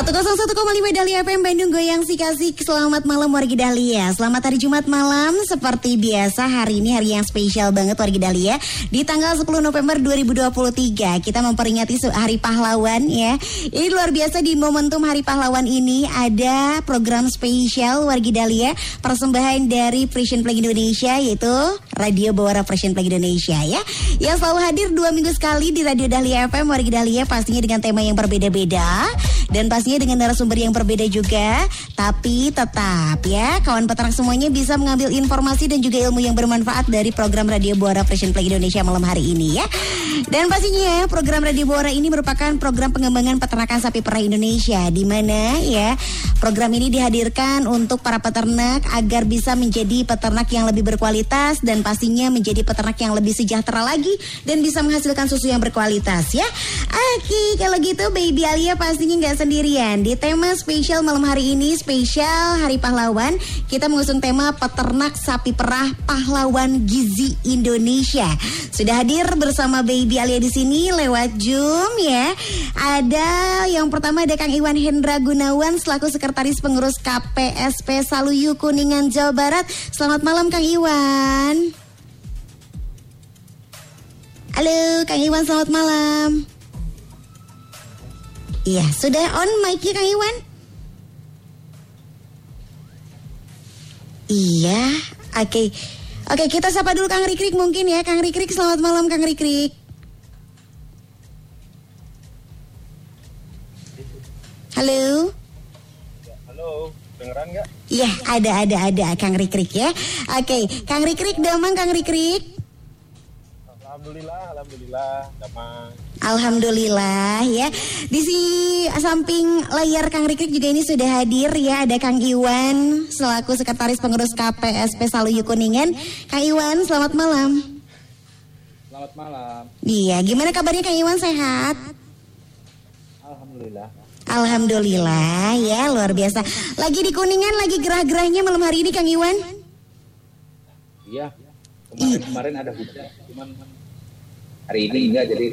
101,5 Dahlia FM Bandung Goyang si kasih Selamat malam wargi Dahlia. Selamat hari Jumat malam Seperti biasa hari ini hari yang spesial banget wargi Dahlia. Di tanggal 10 November 2023 Kita memperingati Hari Pahlawan ya. Ini luar biasa di momentum Hari Pahlawan ini Ada program spesial wargi Dahlia Persembahan dari Frisian Flag Indonesia Yaitu Radio Bawara Frisian Flag Indonesia ya. Yang selalu hadir dua minggu sekali di Radio Dahlia FM wargi Dahlia Pastinya dengan tema yang berbeda-beda. Dan pasti pastinya dengan narasumber yang berbeda juga. Tapi tetap ya, kawan peternak semuanya bisa mengambil informasi dan juga ilmu yang bermanfaat dari program Radio Buara Fashion Play Indonesia malam hari ini ya. Dan pastinya program Radio Buara ini merupakan program pengembangan peternakan sapi perah Indonesia di mana ya program ini dihadirkan untuk para peternak agar bisa menjadi peternak yang lebih berkualitas dan pastinya menjadi peternak yang lebih sejahtera lagi dan bisa menghasilkan susu yang berkualitas ya. Oke, kalau gitu Baby Alia pastinya nggak sendiri Di tema spesial malam hari ini Spesial Hari Pahlawan Kita mengusung tema peternak sapi perah pahlawan gizi Indonesia. Sudah hadir bersama Baby Alia di sini lewat Zoom ya. Ada yang pertama ada Kang Iwan Hendra Gunawan Selaku Sekretaris Pengurus KPSP Saluyu Kuningan Jawa Barat. Selamat malam Kang Iwan. Halo Kang Iwan selamat malam Iya, sudah on mic-nya Kang Iwan? Iya, oke. Okay. Oke, okay, kita sapa dulu Kang Rikrik mungkin ya. Kang Rikrik, selamat malam Kang Rikrik. Halo. Ya, halo, dengeran nggak? Iya, ada, ada, ada Kang Rikrik ya. Oke, okay. Kang Rikrik, damang Kang Rikrik. Alhamdulillah, alhamdulillah, damang. Alhamdulillah ya. Di si samping layar Kang Rikrik juga ini sudah hadir ya ada Kang Iwan selaku sekretaris pengurus KPSP Saluyu Kuningan. Kang Iwan, selamat malam. Selamat malam. Iya, gimana kabarnya Kang Iwan sehat? Alhamdulillah. Alhamdulillah ya luar biasa. Lagi di Kuningan lagi gerah-gerahnya malam hari ini Kang Iwan? Iya. Kemarin, kemarin ada hujan, cuman hari ini enggak jadi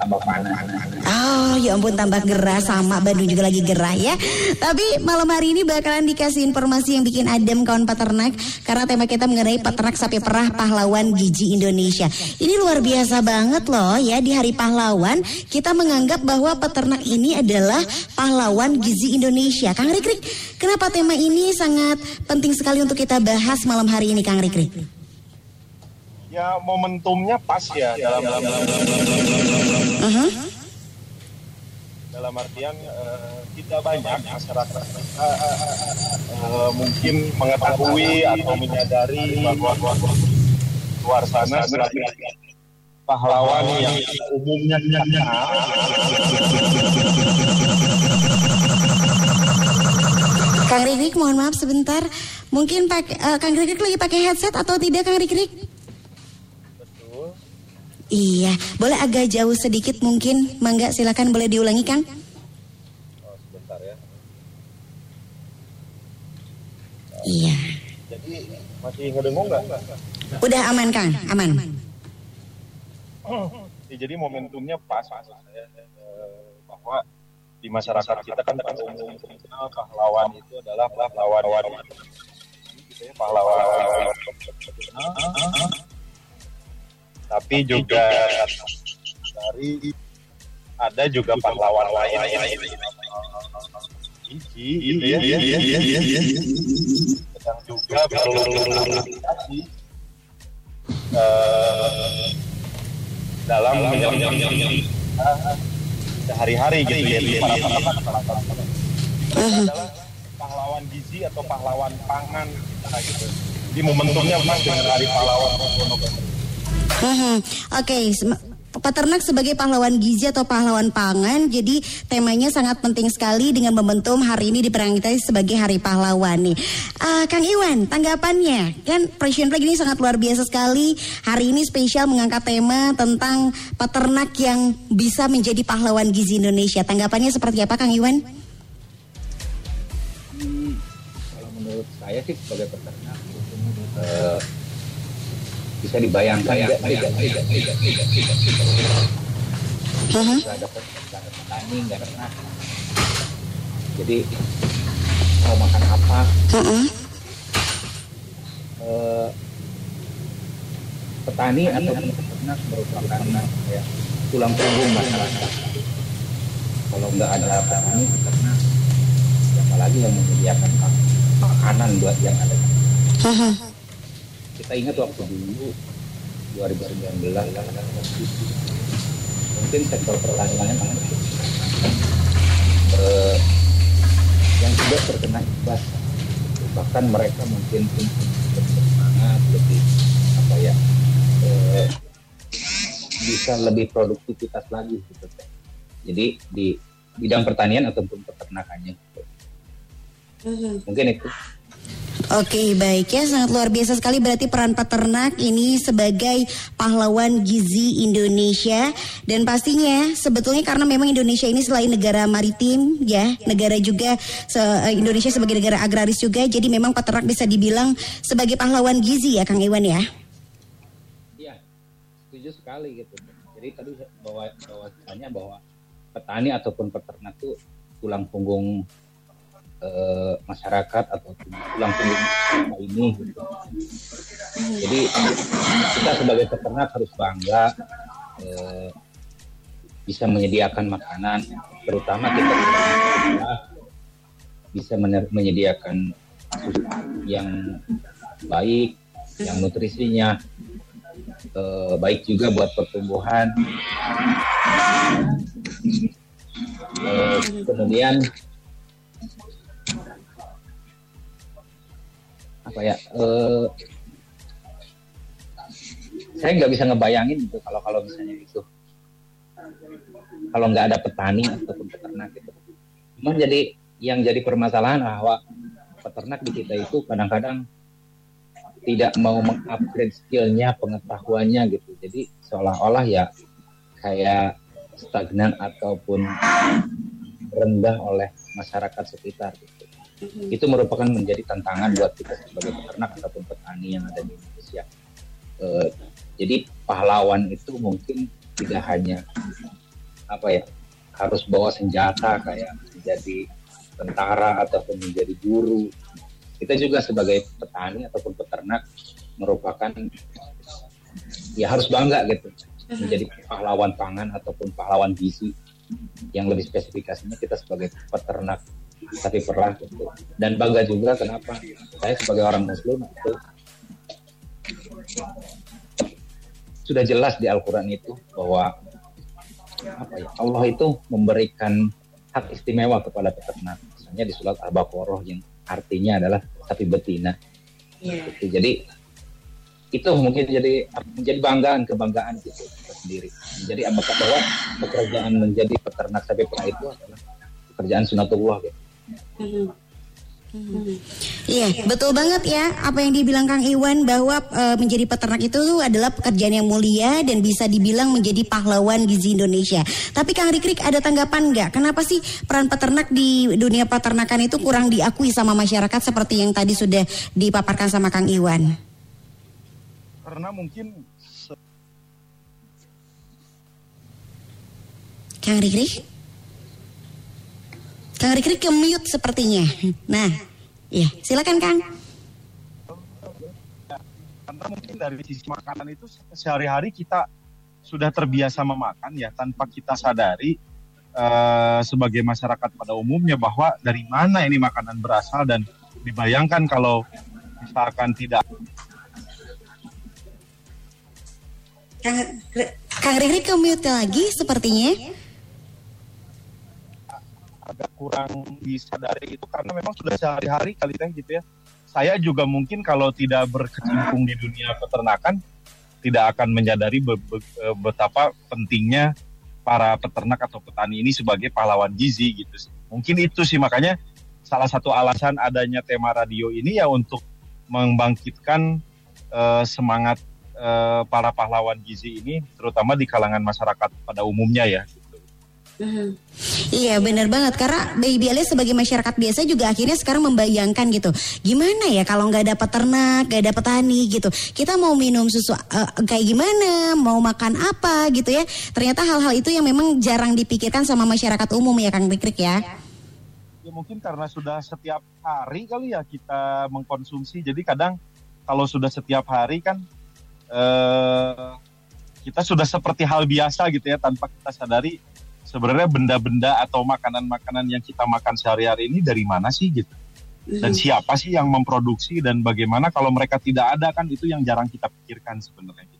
tambah panas. Oh ya ampun tambah gerah sama Bandung juga lagi gerah ya. Tapi malam hari ini bakalan dikasih informasi yang bikin adem kawan peternak karena tema kita mengenai peternak sapi perah pahlawan gizi Indonesia. Ini luar biasa banget loh ya di hari pahlawan kita menganggap bahwa peternak ini adalah pahlawan gizi Indonesia. Kang Rikrik, kenapa tema ini sangat penting sekali untuk kita bahas malam hari ini Kang Rikrik? Ya momentumnya pas ya dalam dalam dalam, Uh-huh. dalam artian uh, kita banyak masyarakat kita uh, mungkin mengetahui atau menyadari bahwa luar sana pahlawan yang umumnya Kang Rikrik mohon maaf sebentar. Mungkin pakai eh, Kang Rikrik lagi pakai headset atau tidak Kang Rikrik? Iya, boleh agak jauh sedikit mungkin. Mangga silakan boleh diulangi Kang. oh, sebentar ya Iya. jadi masih ngedengung nggak Udah aman Kang, aman. Ya, jadi momentumnya pas saya eh, bahwa di masyarakat kita kan pada umumnya pahlawan itu adalah pahlawan gitu ya, pahlawan tapi juga dari ada juga pahlawan lain. gigi gitu ya. Yang juga perlu eh, dalam sehari-hari gitu ya di para adalah pahlawan gizi atau pahlawan pangan gitu. Jadi momentumnya pas dengan hari pahlawan Mhm. Oke, sem- peternak sebagai pahlawan gizi atau pahlawan pangan. Jadi temanya sangat penting sekali dengan momentum hari ini diperingati sebagai Hari Pahlawan nih. Uh, Kang Iwan, tanggapannya kan Presiden Flag ini sangat luar biasa sekali. Hari ini spesial mengangkat tema tentang peternak yang bisa menjadi pahlawan gizi Indonesia. Tanggapannya seperti apa, Kang Iwan? Hmm, kalau menurut saya sih sebagai peternak uh, bisa dibayangkan ya, bayang, bayang, bayang, bisa dapat dapat petani nggak pernah jadi mau makan apa? Uh-uh. uh, petani atau peternak merupakan ya, tulang punggung masyarakat. Kalau nggak ada petani peternak siapa lagi yang menyediakan makanan buat yang ada? Uh-huh kita ingat waktu dulu 2019 mungkin sektor pertanian eh, yang sudah terkena imbas bahkan mereka mungkin bersemangat lebih apa ya eh, bisa lebih produktivitas lagi gitu. Jadi di bidang pertanian ataupun peternakannya mm-hmm. mungkin itu Oke baik ya sangat luar biasa sekali. Berarti peran peternak ini sebagai pahlawan gizi Indonesia. Dan pastinya sebetulnya karena memang Indonesia ini selain negara maritim ya negara juga se eh, Indonesia sebagai negara agraris juga jadi memang peternak bisa dibilang sebagai pahlawan gizi ya Kang Iwan ya. Iya setuju sekali gitu. Jadi tadi bahwa bahwa bahwa petani ataupun peternak itu tulang punggung uh, masyarakat atau tulang punggung ini gitu. Jadi kita sebagai peternak harus bangga uh, bisa menyediakan makanan, terutama kita bisa menyediakan yang baik, yang nutrisinya uh, baik juga buat pertumbuhan. Uh, kemudian apa ya uh, saya nggak bisa ngebayangin gitu kalau kalau misalnya itu kalau nggak ada petani ataupun peternak gitu. Cuma jadi yang jadi permasalahan bahwa peternak di kita itu kadang-kadang tidak mau mengupgrade skillnya pengetahuannya gitu. Jadi seolah-olah ya kayak stagnan ataupun rendah oleh masyarakat sekitar. gitu hmm Itu merupakan menjadi tantangan buat kita sebagai peternak ataupun petani yang ada di Indonesia. Uh, jadi pahlawan itu mungkin tidak hanya apa ya harus bawa senjata kayak menjadi tentara ataupun menjadi guru. Kita juga sebagai petani ataupun peternak merupakan ya harus bangga gitu menjadi pahlawan pangan ataupun pahlawan gizi yang lebih spesifikasinya kita sebagai peternak tapi pernah gitu. dan bangga juga kenapa saya sebagai orang muslim itu sudah jelas di Al-Quran itu bahwa apa ya Allah itu memberikan hak istimewa kepada peternak misalnya di surat Al-Baqarah yang artinya adalah sapi betina yeah. gitu. jadi itu mungkin jadi menjadi banggaan kebanggaan gitu sendiri jadi apakah bahwa pekerjaan menjadi peternak sapi perah itu adalah pekerjaan sunatullah gitu Hmm. Iya, betul banget ya apa yang dibilang Kang Iwan bahwa e, menjadi peternak itu adalah pekerjaan yang mulia dan bisa dibilang menjadi pahlawan gizi Indonesia. Tapi Kang Rikrik ada tanggapan nggak? Kenapa sih peran peternak di dunia peternakan itu kurang diakui sama masyarakat seperti yang tadi sudah dipaparkan sama Kang Iwan? Karena mungkin Kang Rikrik? Kang Rikri ke mute sepertinya. Nah, ya silakan Kang. Karena mungkin dari sisi makanan itu sehari-hari kita sudah terbiasa memakan ya tanpa kita sadari uh, sebagai masyarakat pada umumnya bahwa dari mana ini makanan berasal dan dibayangkan kalau misalkan tidak Kang, Kang Rikri ke mute lagi sepertinya agak kurang disadari itu karena memang sudah sehari-hari kali teh gitu ya. Saya juga mungkin kalau tidak berkecimpung di dunia peternakan tidak akan menyadari be, be, eh, betapa pentingnya para peternak atau petani ini sebagai pahlawan gizi gitu. Mungkin itu sih makanya salah satu alasan adanya tema radio ini ya untuk membangkitkan uh, semangat uh, para pahlawan gizi ini terutama di kalangan masyarakat pada umumnya ya. Iya benar banget. Karena Baby Alice sebagai masyarakat biasa juga akhirnya sekarang membayangkan gitu gimana ya kalau nggak ada peternak, nggak ada petani gitu. Kita mau minum susu uh, kayak gimana, mau makan apa gitu ya? Ternyata hal-hal itu yang memang jarang dipikirkan sama masyarakat umum ya Kang Rikrik ya. Ya mungkin karena sudah setiap hari kali ya kita mengkonsumsi. Jadi kadang kalau sudah setiap hari kan uh, kita sudah seperti hal biasa gitu ya tanpa kita sadari sebenarnya benda-benda atau makanan-makanan yang kita makan sehari-hari ini dari mana sih gitu. Dan siapa sih yang memproduksi dan bagaimana kalau mereka tidak ada kan itu yang jarang kita pikirkan sebenarnya.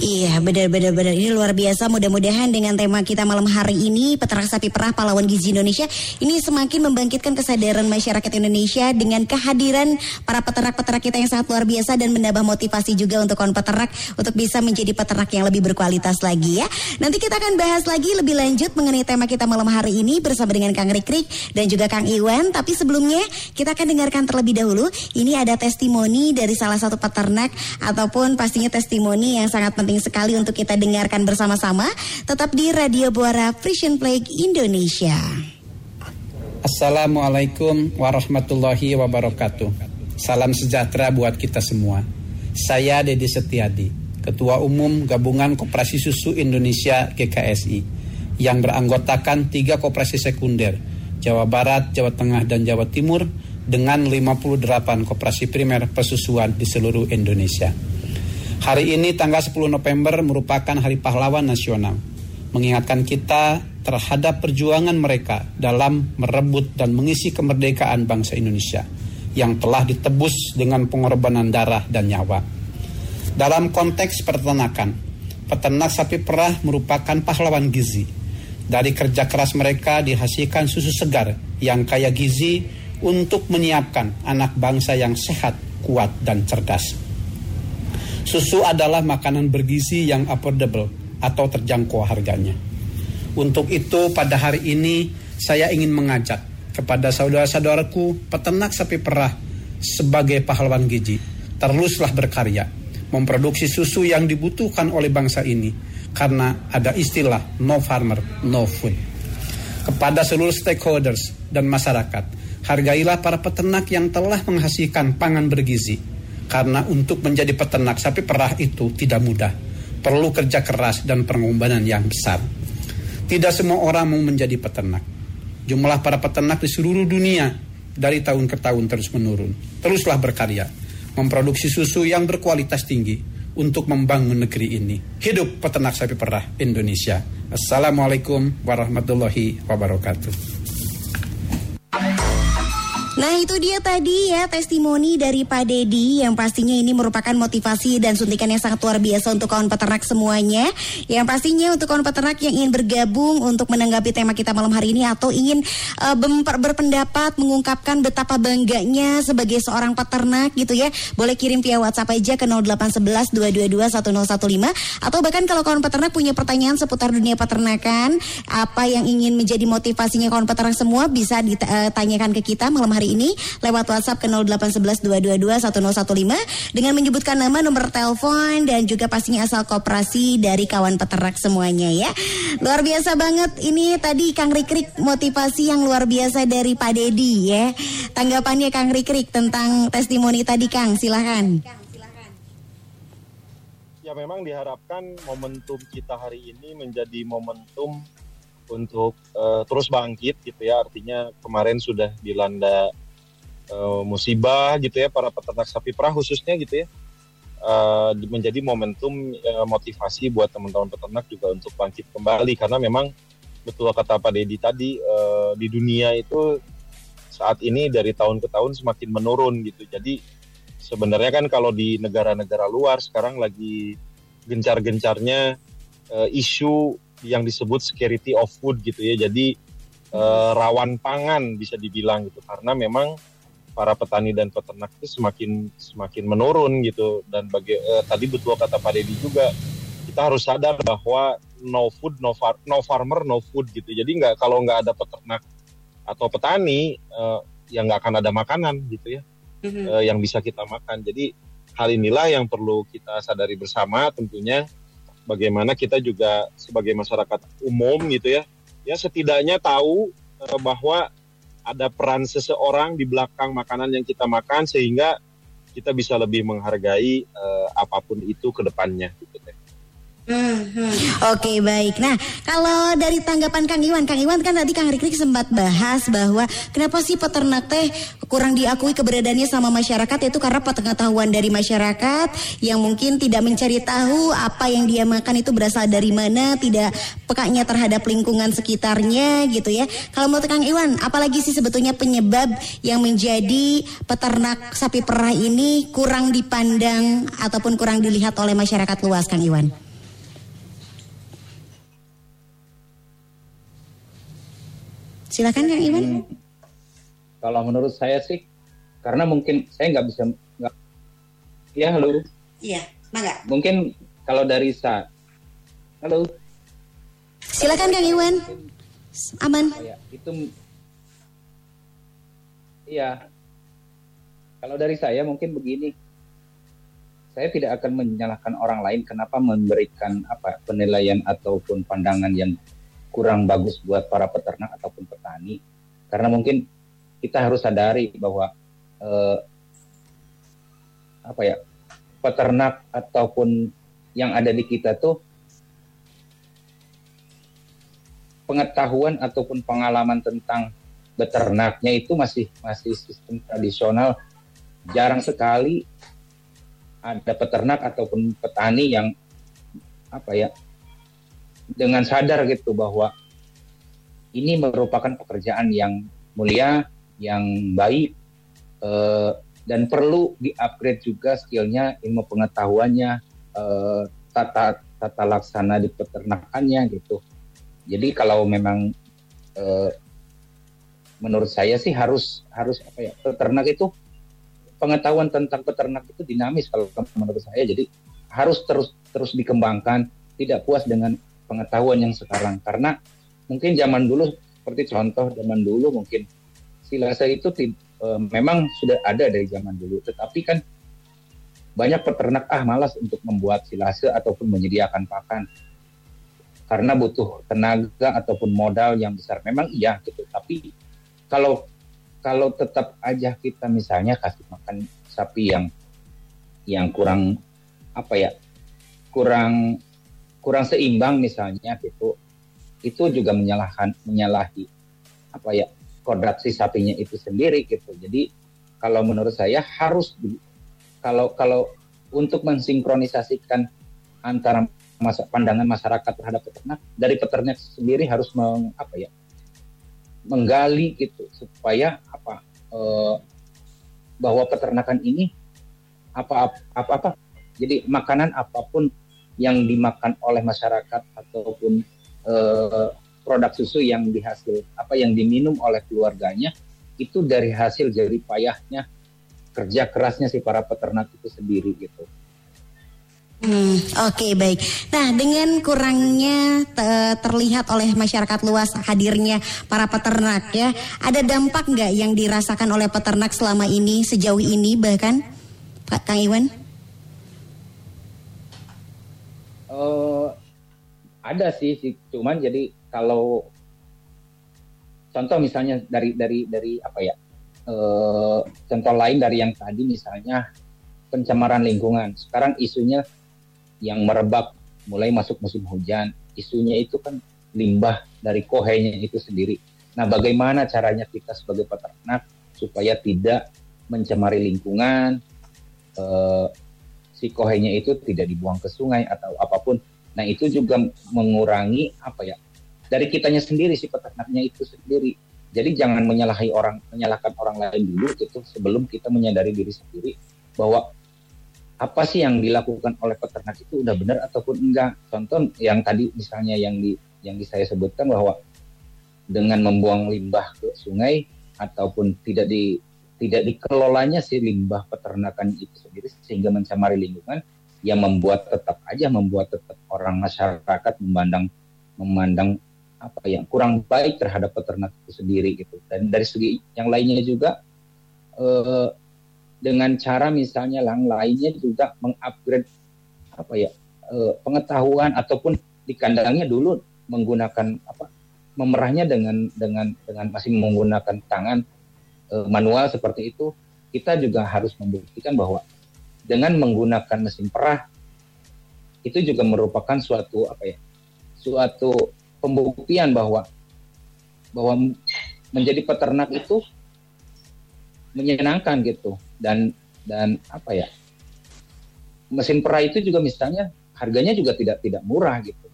Iya benar-benar benar. Ini luar biasa. Mudah-mudahan dengan tema kita malam hari ini peternak sapi perah pahlawan gizi Indonesia ini semakin membangkitkan kesadaran masyarakat Indonesia dengan kehadiran para peternak-peternak kita yang sangat luar biasa dan menambah motivasi juga untuk kawan peternak untuk bisa menjadi peternak yang lebih berkualitas lagi ya. Nanti kita akan bahas lagi lebih lanjut mengenai tema kita malam hari ini bersama dengan Kang Rikrik dan juga Kang Iwan. Tapi sebelumnya kita akan dengarkan terlebih dahulu. Ini ada testimoni dari salah satu peternak ataupun pastinya testimoni yang sangat penting penting sekali untuk kita dengarkan bersama-sama. Tetap di Radio Buara Frisian Plague Indonesia. Assalamualaikum warahmatullahi wabarakatuh. Salam sejahtera buat kita semua. Saya Dedi Setiadi, Ketua Umum Gabungan Koperasi Susu Indonesia GKSI, yang beranggotakan tiga koperasi sekunder, Jawa Barat, Jawa Tengah, dan Jawa Timur, dengan 58 koperasi primer persusuan di seluruh Indonesia. Hari ini tanggal 10 November merupakan Hari Pahlawan Nasional. Mengingatkan kita terhadap perjuangan mereka dalam merebut dan mengisi kemerdekaan bangsa Indonesia yang telah ditebus dengan pengorbanan darah dan nyawa. Dalam konteks peternakan, peternak sapi perah merupakan pahlawan gizi. Dari kerja keras mereka dihasilkan susu segar yang kaya gizi untuk menyiapkan anak bangsa yang sehat, kuat, dan cerdas. Susu adalah makanan bergizi yang affordable atau terjangkau harganya. Untuk itu pada hari ini saya ingin mengajak kepada saudara-saudaraku peternak sapi perah sebagai pahlawan gizi. Teruslah berkarya, memproduksi susu yang dibutuhkan oleh bangsa ini karena ada istilah no farmer, no food. Kepada seluruh stakeholders dan masyarakat, hargailah para peternak yang telah menghasilkan pangan bergizi karena untuk menjadi peternak sapi perah itu tidak mudah. Perlu kerja keras dan pengorbanan yang besar. Tidak semua orang mau menjadi peternak. Jumlah para peternak di seluruh dunia dari tahun ke tahun terus menurun. Teruslah berkarya, memproduksi susu yang berkualitas tinggi untuk membangun negeri ini. Hidup peternak sapi perah Indonesia. Assalamualaikum warahmatullahi wabarakatuh. Nah itu dia tadi ya testimoni dari Pak Dedi yang pastinya ini merupakan motivasi dan suntikan yang sangat luar biasa untuk kawan peternak semuanya. Yang pastinya untuk kawan peternak yang ingin bergabung untuk menanggapi tema kita malam hari ini atau ingin uh, berpendapat mengungkapkan betapa bangganya sebagai seorang peternak gitu ya. Boleh kirim via WhatsApp aja ke 0811 222 1015 atau bahkan kalau kawan peternak punya pertanyaan seputar dunia peternakan, apa yang ingin menjadi motivasinya kawan peternak semua bisa ditanyakan ke kita malam hari ini lewat WhatsApp ke 0811 dengan menyebutkan nama, nomor telepon dan juga pastinya asal koperasi dari kawan peternak semuanya ya. Luar biasa banget ini tadi Kang Rikrik motivasi yang luar biasa dari Pak Dedi ya. Tanggapannya Kang Rikrik tentang testimoni tadi Kang, silahkan. Ya memang diharapkan momentum kita hari ini menjadi momentum untuk uh, terus bangkit gitu ya artinya kemarin sudah dilanda uh, musibah gitu ya para peternak sapi perah khususnya gitu ya. Uh, menjadi momentum uh, motivasi buat teman-teman peternak juga untuk bangkit kembali. Karena memang betul kata Pak Dedi tadi uh, di dunia itu saat ini dari tahun ke tahun semakin menurun gitu. Jadi sebenarnya kan kalau di negara-negara luar sekarang lagi gencar-gencarnya uh, isu yang disebut security of food gitu ya. Jadi uh, rawan pangan bisa dibilang gitu. Karena memang para petani dan peternak itu semakin semakin menurun gitu. Dan bagi eh, tadi betul kata Pak Deddy juga kita harus sadar bahwa no food no far, no farmer no food gitu. Jadi nggak kalau nggak ada peternak atau petani eh, ya nggak akan ada makanan gitu ya eh, yang bisa kita makan. Jadi hal inilah yang perlu kita sadari bersama tentunya bagaimana kita juga sebagai masyarakat umum gitu ya. Ya setidaknya tahu eh, bahwa ada peran seseorang di belakang makanan yang kita makan sehingga kita bisa lebih menghargai eh, apa pun itu ke depannya gitu teh. Oke baik. Nah kalau dari tanggapan Kang Iwan, Kang Iwan kan tadi Kang Rikrik sempat bahas bahwa kenapa sih peternak teh kurang diakui keberadaannya sama masyarakat yaitu karena pengetahuan dari masyarakat yang mungkin tidak mencari tahu apa yang dia makan itu berasal dari mana, tidak pekanya terhadap lingkungan sekitarnya gitu ya. Kalau menurut Kang Iwan, apalagi sih sebetulnya penyebab yang menjadi peternak sapi perah ini kurang dipandang ataupun kurang dilihat oleh masyarakat luas Kang Iwan? Silakan Kang Iwan. Hmm, kalau menurut saya sih, karena mungkin saya nggak bisa nggak. Ya halo. Iya, mangga. Mungkin kalau dari sa, halo. Silakan Kang Iwan. Aman. Ya, itu Iya. Kalau dari saya mungkin begini. Saya tidak akan menyalahkan orang lain kenapa memberikan apa penilaian ataupun pandangan yang kurang bagus buat para peternak ataupun petani. Karena mungkin kita harus sadari bahwa eh, apa ya peternak ataupun yang ada di kita tuh pengetahuan ataupun pengalaman tentang beternaknya itu masih masih sistem tradisional jarang sekali ada peternak ataupun petani yang apa ya dengan sadar gitu bahwa ini merupakan pekerjaan yang mulia, yang baik, eh, dan perlu di-upgrade juga skillnya, ilmu pengetahuannya, eh, tata tata laksana di peternakannya gitu. Jadi kalau memang eh, menurut saya sih harus harus apa ya peternak itu pengetahuan tentang peternak itu dinamis kalau menurut saya. Jadi harus terus terus dikembangkan. Tidak puas dengan pengetahuan yang sekarang. Karena mungkin zaman dulu seperti contoh zaman dulu mungkin silase itu e, memang sudah ada dari zaman dulu. Tetapi kan banyak peternak ah malas untuk membuat silase ataupun menyediakan pakan. Karena butuh tenaga ataupun modal yang besar. Memang iya gitu. Tapi kalau kalau tetap aja kita misalnya kasih makan sapi yang yang kurang apa ya kurang kurang seimbang misalnya gitu itu juga menyalahkan menyalahi apa ya kodrat si sapinya itu sendiri gitu. Jadi kalau menurut saya harus di, kalau kalau untuk mensinkronisasikan antara masa, pandangan masyarakat terhadap peternak dari peternak sendiri harus meng, apa ya menggali gitu supaya apa eh, bahwa peternakan ini apa apa apa jadi makanan apa pun yang dimakan oleh masyarakat ataupun uh, produk susu yang dihasil apa yang diminum oleh keluarganya itu dari hasil jadi payahnya kerja kerasnya si para peternak itu sendiri gitu. Hmm, Oke okay, baik. Nah dengan kurangnya te terlihat oleh masyarakat luas hadirnya para peternak ya, ada dampak nggak yang dirasakan oleh peternak selama ini sejauh ini bahkan Pak Kang Iwan? Uh, ada sih, cuman jadi kalau contoh misalnya dari dari dari apa ya uh, contoh lain dari yang tadi misalnya pencemaran lingkungan. Sekarang isunya yang merebak mulai masuk musim hujan, isunya itu kan limbah dari kohenya itu sendiri. Nah, bagaimana caranya kita sebagai peternak supaya tidak mencemari lingkungan, uh, si kohenya itu tidak dibuang ke sungai atau apa pun. Nah itu juga mengurangi apa ya dari kitanya sendiri si peternaknya itu sendiri. Jadi jangan menyalahi orang menyalahkan orang lain dulu gitu sebelum kita menyadari diri sendiri bahwa apa sih yang dilakukan oleh peternak itu udah benar ataupun enggak. Contoh yang tadi misalnya yang di yang di saya sebutkan bahwa dengan membuang limbah ke sungai ataupun tidak di tidak dikelolanya si limbah peternakan itu sendiri sehingga mencemari lingkungan yang membuat tetap aja membuat tetap orang masyarakat memandang memandang apa yang kurang baik terhadap peternak itu sendiri gitu. Dan dari segi yang lainnya juga eh, dengan cara misalnya yang lainnya juga mengupgrade apa ya eh, pengetahuan ataupun di kandangnya dulu menggunakan apa memerahnya dengan dengan dengan masih menggunakan tangan e, manual seperti itu, kita juga harus membuktikan bahwa dengan menggunakan mesin perah itu juga merupakan suatu apa ya suatu pembuktian bahwa bahwa menjadi peternak itu menyenangkan gitu. Dan dan apa ya mesin perah itu juga misalnya harganya juga tidak tidak murah gitu.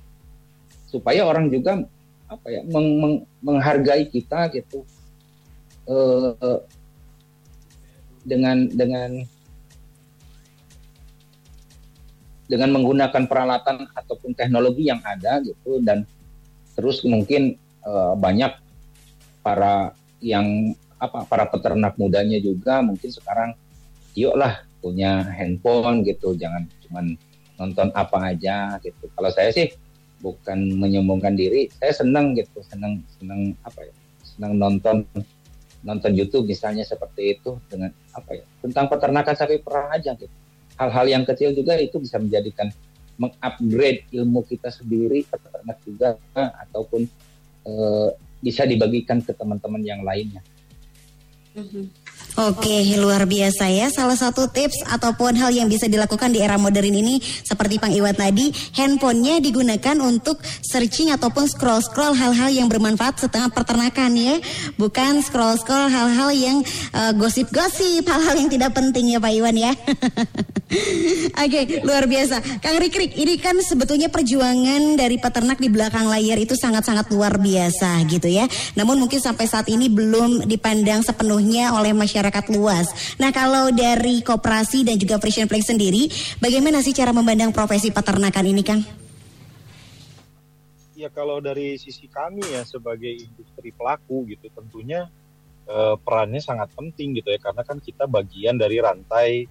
Supaya orang juga apa ya meng, meng, menghargai kita gitu uh, dengan dengan dengan menggunakan peralatan ataupun teknologi yang ada gitu dan terus mungkin uh, banyak para yang apa para peternak mudanya juga mungkin sekarang yuklah punya handphone gitu jangan cuman nonton apa aja gitu. Kalau saya sih bukan menyombongkan diri saya senang gitu senang senang apa ya senang nonton nonton YouTube misalnya seperti itu dengan apa ya tentang peternakan sapi perah aja gitu hal-hal yang kecil juga itu bisa menjadikan mengupgrade ilmu kita sendiri peternak juga ataupun e, bisa dibagikan ke teman-teman yang lainnya. Mm-hmm. Oke, luar biasa ya. Salah satu tips ataupun hal yang bisa dilakukan di era modern ini seperti Pang Iwan tadi, handphonenya digunakan untuk searching ataupun scroll-scroll hal-hal yang bermanfaat setengah peternakan ya. Bukan scroll-scroll hal-hal yang uh, gosip-gosip, hal-hal yang tidak penting ya Pak Iwan ya. Oke, luar biasa. Kang Rikrik, ini kan sebetulnya perjuangan dari peternak di belakang layar itu sangat-sangat luar biasa gitu ya. Namun mungkin sampai saat ini belum dipandang sepenuhnya oleh masyarakat masyarakat luas. Nah kalau dari koperasi dan juga Frisian Flag sendiri, bagaimana sih cara memandang profesi peternakan ini Kang? Ya kalau dari sisi kami ya sebagai industri pelaku gitu tentunya eh, perannya sangat penting gitu ya karena kan kita bagian dari rantai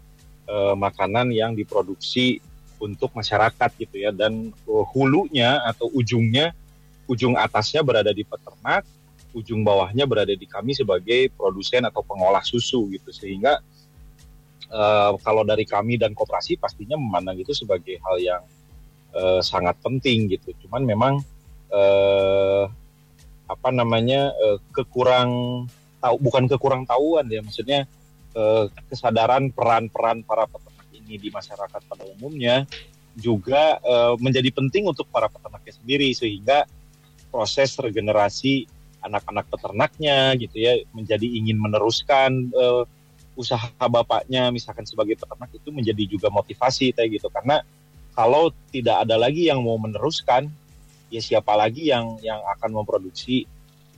eh, makanan yang diproduksi untuk masyarakat gitu ya dan uh, hulunya atau ujungnya ujung atasnya berada di peternak ujung bawahnya berada di kami sebagai produsen atau pengolah susu gitu. Sehingga uh, kalau dari kami dan koperasi pastinya memandang itu sebagai hal yang uh, sangat penting gitu. Cuman memang uh, apa namanya uh, kekurang tahu bukan kekurang tahuan ya maksudnya uh, kesadaran peran-peran para peternak ini di masyarakat pada umumnya juga uh, menjadi penting untuk para peternaknya sendiri. Sehingga proses regenerasi anak-anak peternaknya gitu ya menjadi ingin meneruskan uh, usaha bapaknya misalkan sebagai peternak itu menjadi juga motivasi kayak gitu karena kalau tidak ada lagi yang mau meneruskan ya siapa lagi yang yang akan memproduksi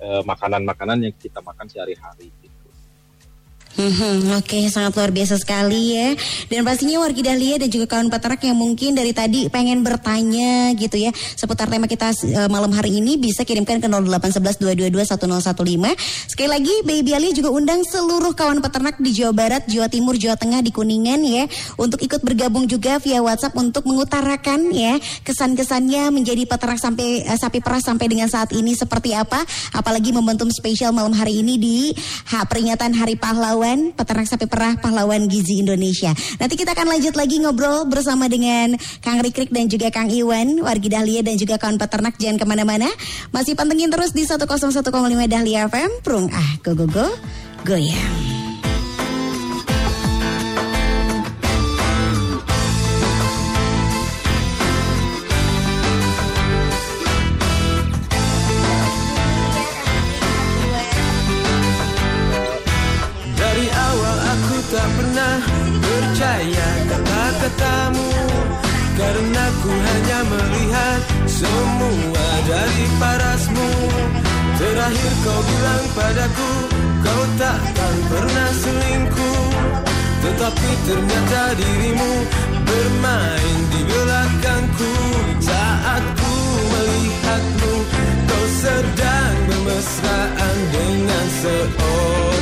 eh, makanan-makanan uh, yang kita makan sehari-hari gitu. Hmm, Oke, okay, sangat luar biasa sekali ya. Dan pastinya wargi Dahlia dan juga kawan peternak yang mungkin dari tadi pengen bertanya gitu ya seputar tema kita uh, malam hari ini bisa kirimkan ke 08112221015. Sekali lagi, Baby Ali juga undang seluruh kawan peternak di Jawa Barat, Jawa Timur, Jawa Tengah di Kuningan ya untuk ikut bergabung juga via WhatsApp untuk mengutarakan ya kesan-kesannya menjadi peternak sampai uh, sapi perah sampai dengan saat ini seperti apa. Apalagi momentum spesial malam hari ini di ha, peringatan Hari Pahlawan pahlawan peternak sapi perah pahlawan gizi Indonesia. Nanti kita akan lanjut lagi ngobrol bersama dengan Kang Rikrik dan juga Kang Iwan, wargi Dahlia dan juga kawan peternak jangan ke mana-mana. Masih pantengin terus di 101,5 Dahlia FM. Prung ah go go go goyang. Padaku Kau takkan pernah selingkuh. Tetapi ternyata dirimu Bermain di belakangku. Saat ku melihatmu Kau sedang bermesraan dengan seorang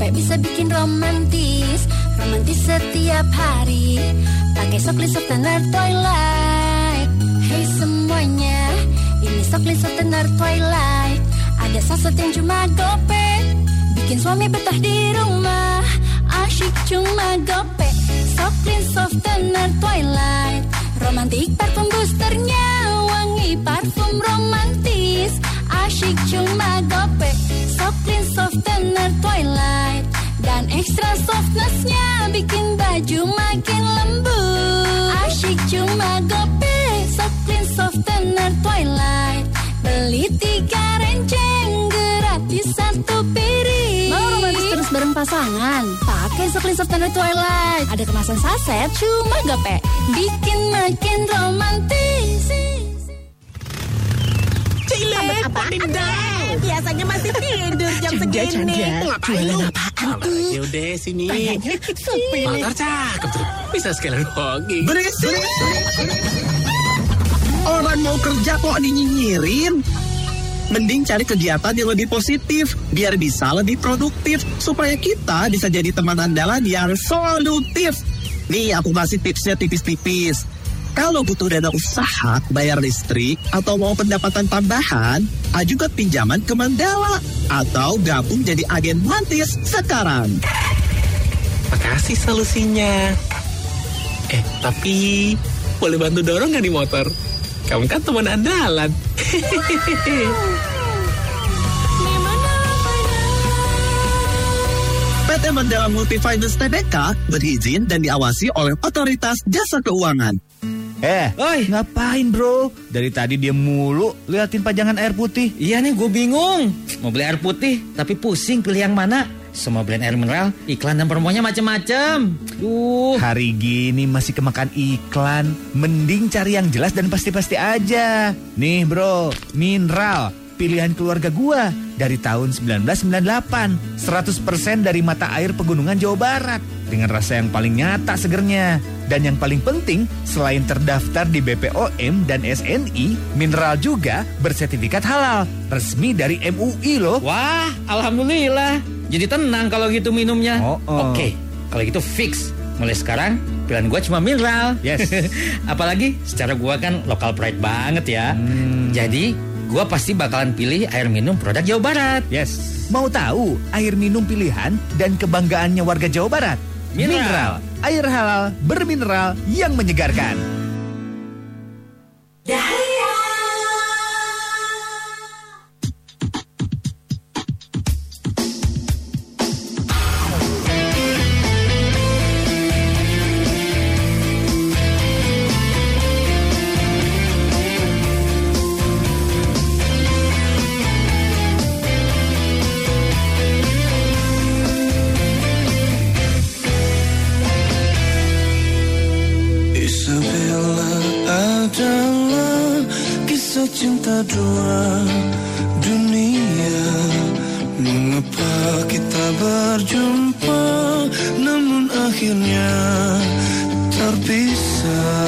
Gope bisa bikin romantis. Romantis setiap hari. Pakai soklis softener Twilight Hey semuanya Ini soklis softener Twilight Ada saset yang cuma gope Bikin suami betah di rumah. Asyik cuma gope Soklin softener Twilight Romantik parfum boosternya Wangi parfum romantis. Asyik cuma gope Soklin softener Twilight. Dan ekstra softnessnya Bikin baju makin lembut. Asyik cuma gope Soklin softener Twilight. Beli tiga renceng Gratis satu piring. Mau romantis terus bareng pasangan? Pakai Soklin Softener Twilight. Ada kemasan saset cuma gope Bikin makin romantis. Cilek, Biasanya masih tidur jam segini. Jualan apaan tuh? Yaudah sini. Motor cakep tuh. Bisa sekalian hoki. Berisik. Orang mau kerja kok dinyinyirin. Mending cari kegiatan yang lebih positif biar bisa lebih produktif supaya kita bisa jadi teman andalan yang solutif. Nih aku kasih tipsnya tipis-tipis. Kalau butuh dana usaha, bayar listrik, atau mau pendapatan tambahan, ajukan pinjaman ke Mandala. Atau gabung jadi agen mantis sekarang. Makasih solusinya. Eh, tapi boleh bantu dorong nggak di motor? Kamu kan teman andalan. PT Mandala Multifinance Tbk berizin dan diawasi oleh Otoritas Jasa Keuangan. Eh, Oi. ngapain bro? Dari tadi dia mulu liatin pajangan air putih. Iya nih, gue bingung. Mau beli air putih, tapi pusing pilih yang mana. Semua brand air mineral, iklan dan promonya macem-macem. Uh. Hari gini masih kemakan iklan. Mending cari yang jelas dan pasti-pasti aja. Nih bro, mineral. Pilihan keluarga gua dari tahun 1998. 100% dari mata air pegunungan Jawa Barat. Dengan rasa yang paling nyata segernya. Dan yang paling penting, selain terdaftar di BPOM dan SNI, mineral juga bersertifikat halal. Resmi dari MUI loh. Wah, alhamdulillah. Jadi tenang kalau gitu minumnya. Oh, oh. Oke, kalau gitu fix. Mulai sekarang pilihan gue cuma mineral. Yes. Apalagi secara gue kan lokal pride banget ya. Hmm. Jadi gue pasti bakalan pilih air minum produk Jawa Barat. Yes. Mau tahu air minum pilihan dan kebanggaannya warga Jawa Barat? Mineral. Air halal bermineral yang menyegarkan. sun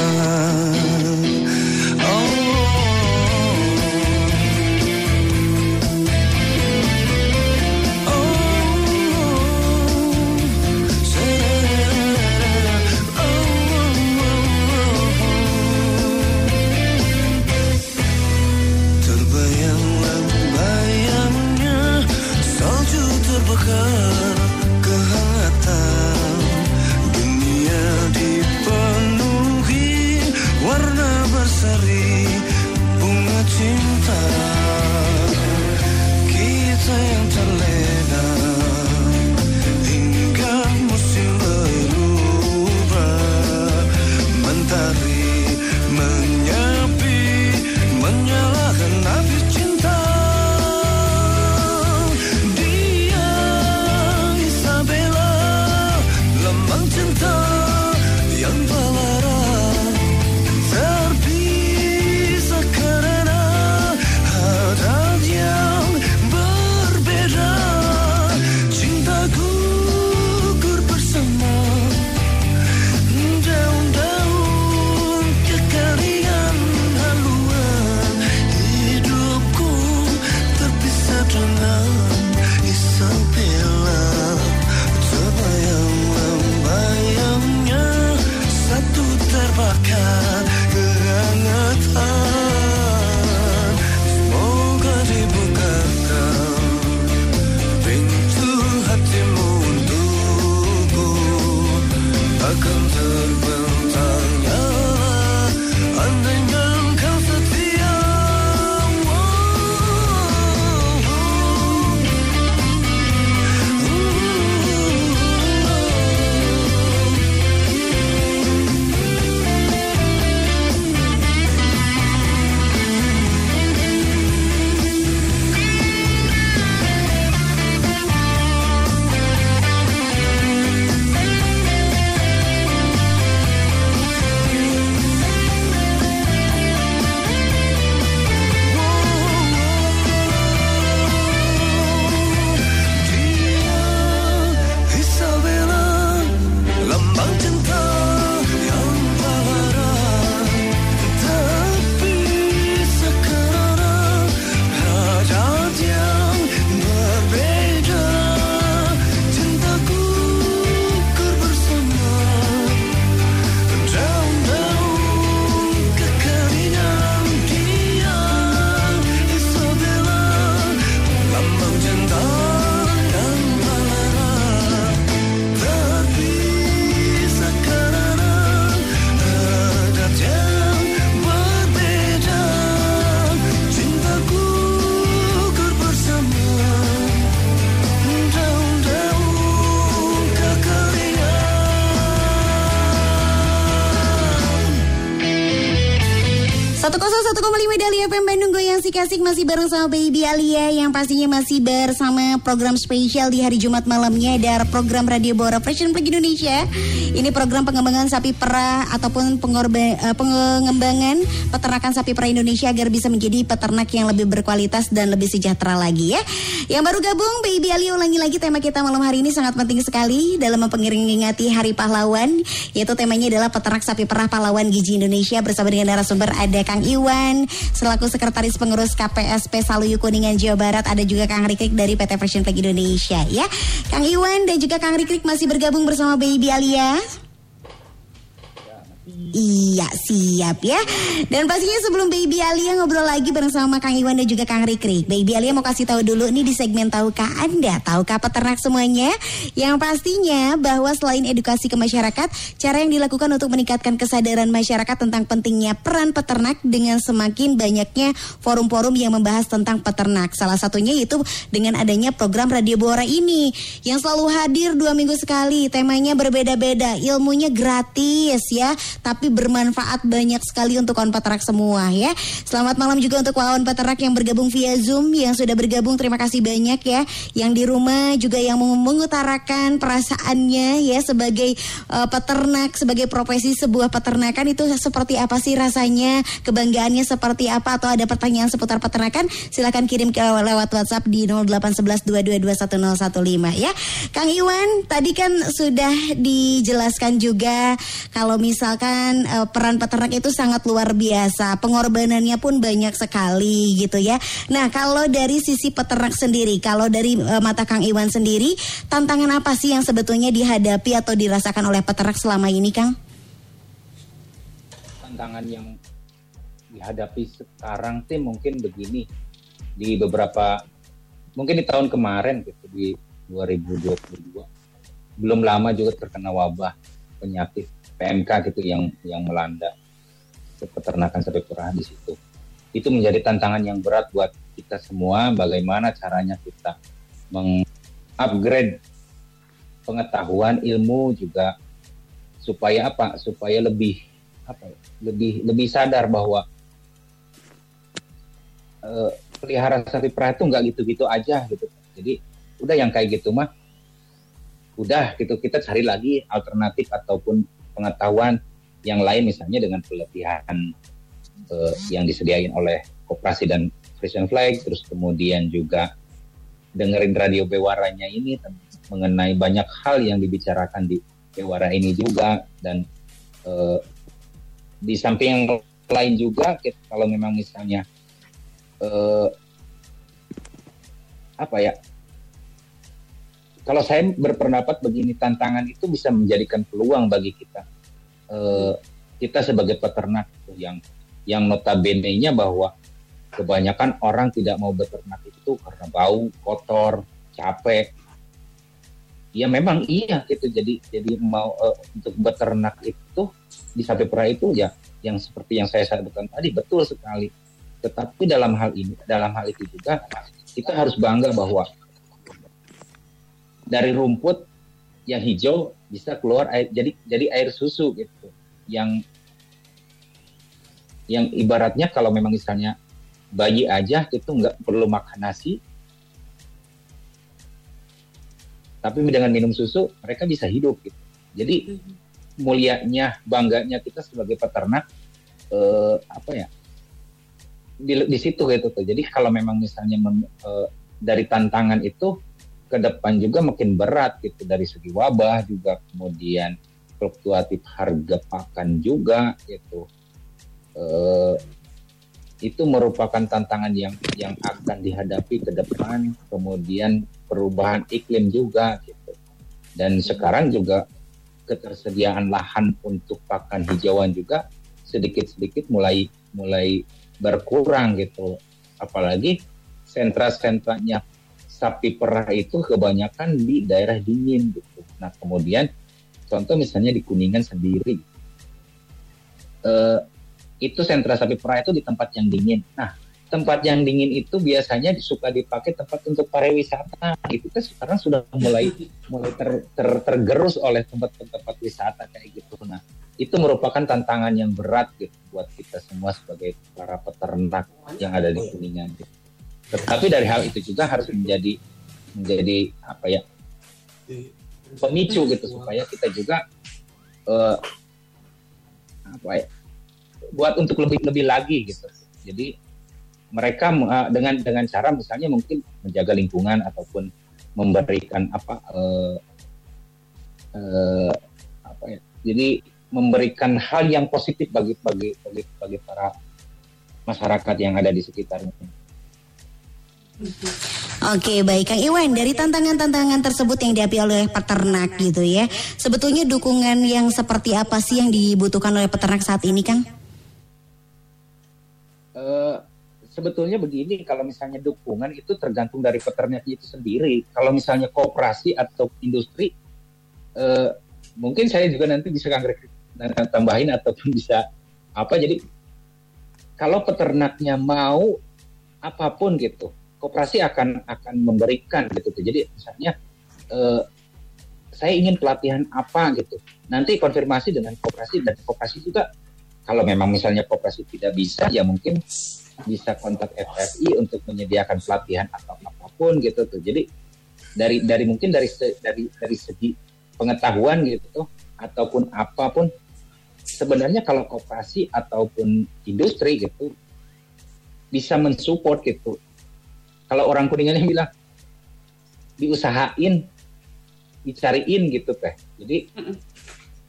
Sama Baby Alia yang pastinya masih bersama program spesial di hari Jumat malamnya ada program Radio Bora Fashion Flag Indonesia. Ini program pengembangan sapi perah ataupun eh, pengembangan peternakan sapi perah Indonesia agar bisa menjadi peternak yang lebih berkualitas dan lebih sejahtera lagi ya. Yang baru gabung Baby Alia ulangi lagi tema kita malam hari ini sangat penting sekali dalam memperingati Hari Pahlawan yaitu temanya adalah peternak sapi perah pahlawan gizi Indonesia bersama dengan narasumber ada Kang Iwan selaku sekretaris pengurus KPSP Saluyu Kuningan Jawa Barat ada juga Kang Rikrik dari PT Fashion Flag Indonesia ya. Kang Iwan dan juga Kang Rikrik masih bergabung bersama Baby Alia. Iya siap ya. Dan pastinya sebelum Baby Alia ngobrol lagi bareng sama Kang Iwan dan juga Kang Rikrik Baby Alia mau kasih tahu dulu nih di segmen Tahukah Anda Tahukah peternak semuanya? Yang pastinya bahwa selain edukasi ke masyarakat Cara yang dilakukan untuk meningkatkan kesadaran masyarakat tentang pentingnya peran peternak Dengan semakin banyaknya forum-forum yang membahas tentang peternak. Salah satunya yaitu dengan adanya program Radio Bora ini Yang selalu hadir dua minggu sekali. Temanya berbeda-beda Ilmunya gratis ya. Tapi tapi bermanfaat banyak sekali untuk kawan peternak semua ya. Selamat malam juga untuk kawan peternak yang bergabung via Zoom yang sudah bergabung terima kasih banyak ya. Yang di rumah juga yang meng- mengutarakan perasaannya ya sebagai eh, peternak sebagai profesi sebuah peternakan itu seperti apa sih rasanya, kebanggaannya seperti apa atau ada pertanyaan seputar peternakan silakan kirim ke lewat WhatsApp di 081122211015 ya. Kang Iwan, tadi kan sudah dijelaskan juga kalau misalkan eh, peran peternak itu sangat luar biasa, pengorbanannya pun banyak sekali gitu ya. Nah, kalau dari sisi peternak sendiri, kalau dari eh, mata Kang Iwan sendiri, tantangan apa sih yang sebetulnya dihadapi atau dirasakan oleh peternak selama ini, Kang? tantangan yang dihadapi sekarang sih mungkin begini di beberapa mungkin di tahun kemarin gitu di 2022 belum lama juga terkena wabah penyakit PMK gitu yang yang melanda. Peternakan sapi perah di situ. Itu menjadi tantangan yang berat buat kita semua bagaimana caranya kita mengupgrade pengetahuan ilmu juga supaya apa? Supaya lebih apa ya, lebih lebih sadar bahwa eh, pelihara sapi perah itu nggak gitu-gitu aja gitu. Jadi udah yang kayak gitu mah udah gitu kita cari lagi alternatif ataupun pengetahuan yang lain misalnya dengan pelatihan eh, yang disediain oleh koperasi dan Frisian Flag terus kemudian juga dengerin radio Bewaranya ini mengenai banyak hal yang dibicarakan di Bewara ini juga dan eh, di samping yang lain juga kalau memang misalnya eh, apa ya kalau saya berpendapat begini tantangan itu bisa menjadikan peluang bagi kita. Eh, kita sebagai peternak yang yang notabene-nya bahwa kebanyakan orang tidak mau beternak itu karena bau kotor capek. Ya memang iya gitu. Jadi jadi mau eh, untuk beternak itu di sapi perah itu ya yang seperti yang saya sebutkan tadi betul sekali. Tetapi dalam hal ini dalam hal itu juga kita harus bangga bahwa dari rumput yang hijau bisa keluar air jadi jadi air susu gitu. Yang yang ibaratnya kalau memang misalnya bayi aja itu nggak perlu makan nasi tapi dengan minum susu mereka bisa hidup gitu. Jadi mulianya bangganya kita sebagai peternak eh, apa ya di, di situ gitu tuh. Jadi kalau memang misalnya men- eh, dari tantangan itu ke depan juga makin berat gitu dari segi wabah juga kemudian fluktuatif harga pakan juga gitu. Eh, itu merupakan tantangan yang yang akan dihadapi ke depan kemudian perubahan iklim juga gitu. Dan sekarang juga ketersediaan lahan untuk pakan hijauan juga sedikit-sedikit mulai mulai berkurang gitu. Apalagi sentra-sentranya sapi perah itu kebanyakan di daerah dingin gitu nah kemudian contoh misalnya di kuningan sendiri eh, itu sentra sapi perah itu di tempat yang dingin. Nah, tempat yang dingin itu biasanya suka dipakai tempat untuk pariwisata. Itu kan sekarang sudah mulai mulai ter- ter- tergerus oleh tempat-tempat wisata kayak gitu. Nah, itu merupakan tantangan yang berat gitu buat kita semua sebagai para peternak yang ada di kuningan. Gitu. Tetapi dari hal itu juga harus menjadi menjadi apa ya pemicu gitu supaya kita juga eh, apa ya buat untuk lebih lebih lagi gitu. Jadi mereka uh, dengan dengan cara misalnya mungkin menjaga lingkungan ataupun memberikan apa eh, eh, apa ya. Jadi memberikan hal yang positif bagi bagi bagi, bagi para masyarakat yang ada di sekitarnya. Oke baik Kang Iwan dari tantangan-tantangan tersebut yang dihadapi oleh peternak gitu ya Sebetulnya dukungan yang seperti apa sih yang dibutuhkan oleh peternak saat ini Kang? Eh, sebetulnya begini, kalau misalnya dukungan itu tergantung dari peternak itu sendiri. Kalau misalnya kooperasi atau industri, eh, mungkin saya juga nanti bisa tambahin ataupun bisa apa. Jadi kalau peternaknya mau apa pun gitu, kooperasi akan akan memberikan gitu. Jadi misalnya eh, saya ingin pelatihan apa gitu. Nanti konfirmasi dengan koperasi dan koperasi juga kalau memang misalnya koperasi tidak bisa ya mungkin bisa kontak FFI untuk menyediakan pelatihan atau apa pun gitu tuh. Jadi dari dari mungkin dari dari dari segi pengetahuan gitu ataupun apa pun sebenarnya kalau koperasi ataupun industri gitu bisa mensupport gitu. Kalau orang kuningannya bilang diusahain, dicariin gitu teh. Jadi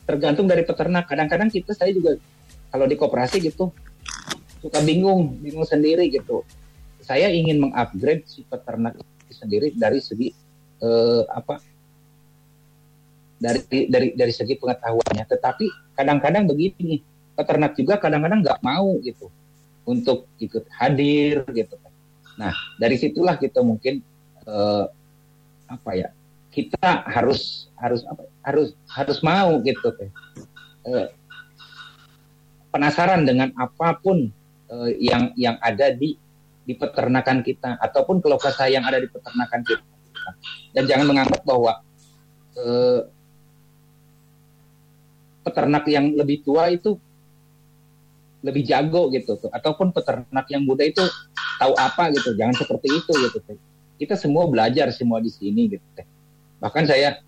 tergantung dari peternak. Kadang-kadang kita saya juga kalau di koperasi gitu suka bingung, bingung sendiri gitu. Saya ingin mengupgrade si peternak sendiri dari segi eh, apa? Dari dari dari segi pengetahuannya. Tetapi kadang-kadang begini, peternak juga kadang-kadang nggak mau gitu untuk ikut hadir gitu. Nah dari situlah kita mungkin eh, apa ya kita harus harus apa harus harus mau gitu teh. Eh, penasaran dengan apa pun eh, yang yang ada di di peternakan kita ataupun keluh kesah yang ada di peternakan kita. Dan jangan menganggap bahwa eh, peternak yang lebih tua itu lebih jago gitu tuh. Ataupun peternak yang muda itu tahu apa gitu. Jangan seperti itu gitu teh. Kita semua belajar semua di sini gitu teh. Bahkan saya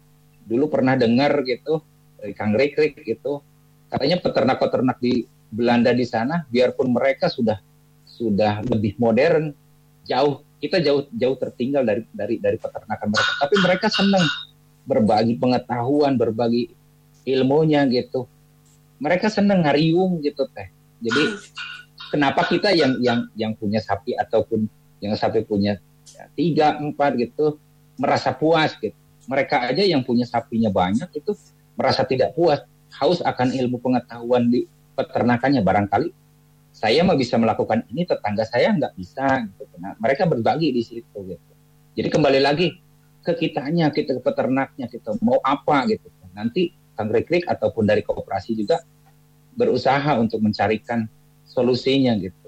dulu pernah dengar gitu dari Kang Rikrik gitu katanya peternak-peternak di Belanda di sana biarpun mereka sudah sudah lebih modern jauh kita jauh jauh tertinggal dari dari dari peternakan mereka. Tapi mereka senang berbagi pengetahuan berbagi ilmunya gitu. Mereka senang ngariung gitu teh jadi kenapa kita yang yang yang punya sapi ataupun yang sapi punya ya, tiga empat gitu merasa puas gitu mereka aja yang punya sapinya banyak itu merasa tidak puas haus akan ilmu pengetahuan di peternakannya barangkali saya mah bisa melakukan ini tetangga saya nggak bisa gitu. Nah, mereka berbagi di situ gitu. Jadi kembali lagi ke kitanya, kita ke peternaknya, kita mau apa gitu. Nanti Kang Rikrik ataupun dari kooperasi juga berusaha untuk mencarikan solusinya gitu.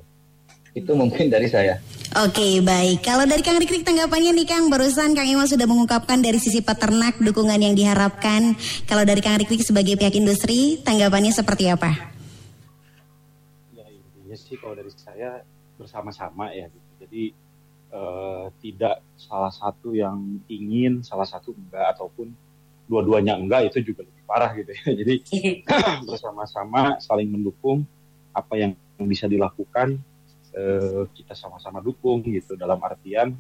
Itu mungkin dari saya. Oke baik, kalau dari Kang Rikrik tanggapannya nih Kang, barusan Kang Iwan sudah mengungkapkan dari sisi peternak dukungan yang diharapkan. Kalau dari Kang Rikrik sebagai pihak industri, tanggapannya seperti apa? ya intinya sih kalau dari saya bersama-sama ya gitu. jadi eh, tidak salah satu yang ingin salah satu enggak ataupun dua-duanya enggak itu juga lebih parah gitu ya. Jadi bersama-sama saling mendukung apa yang bisa dilakukan eh, kita sama-sama dukung gitu. Dalam artian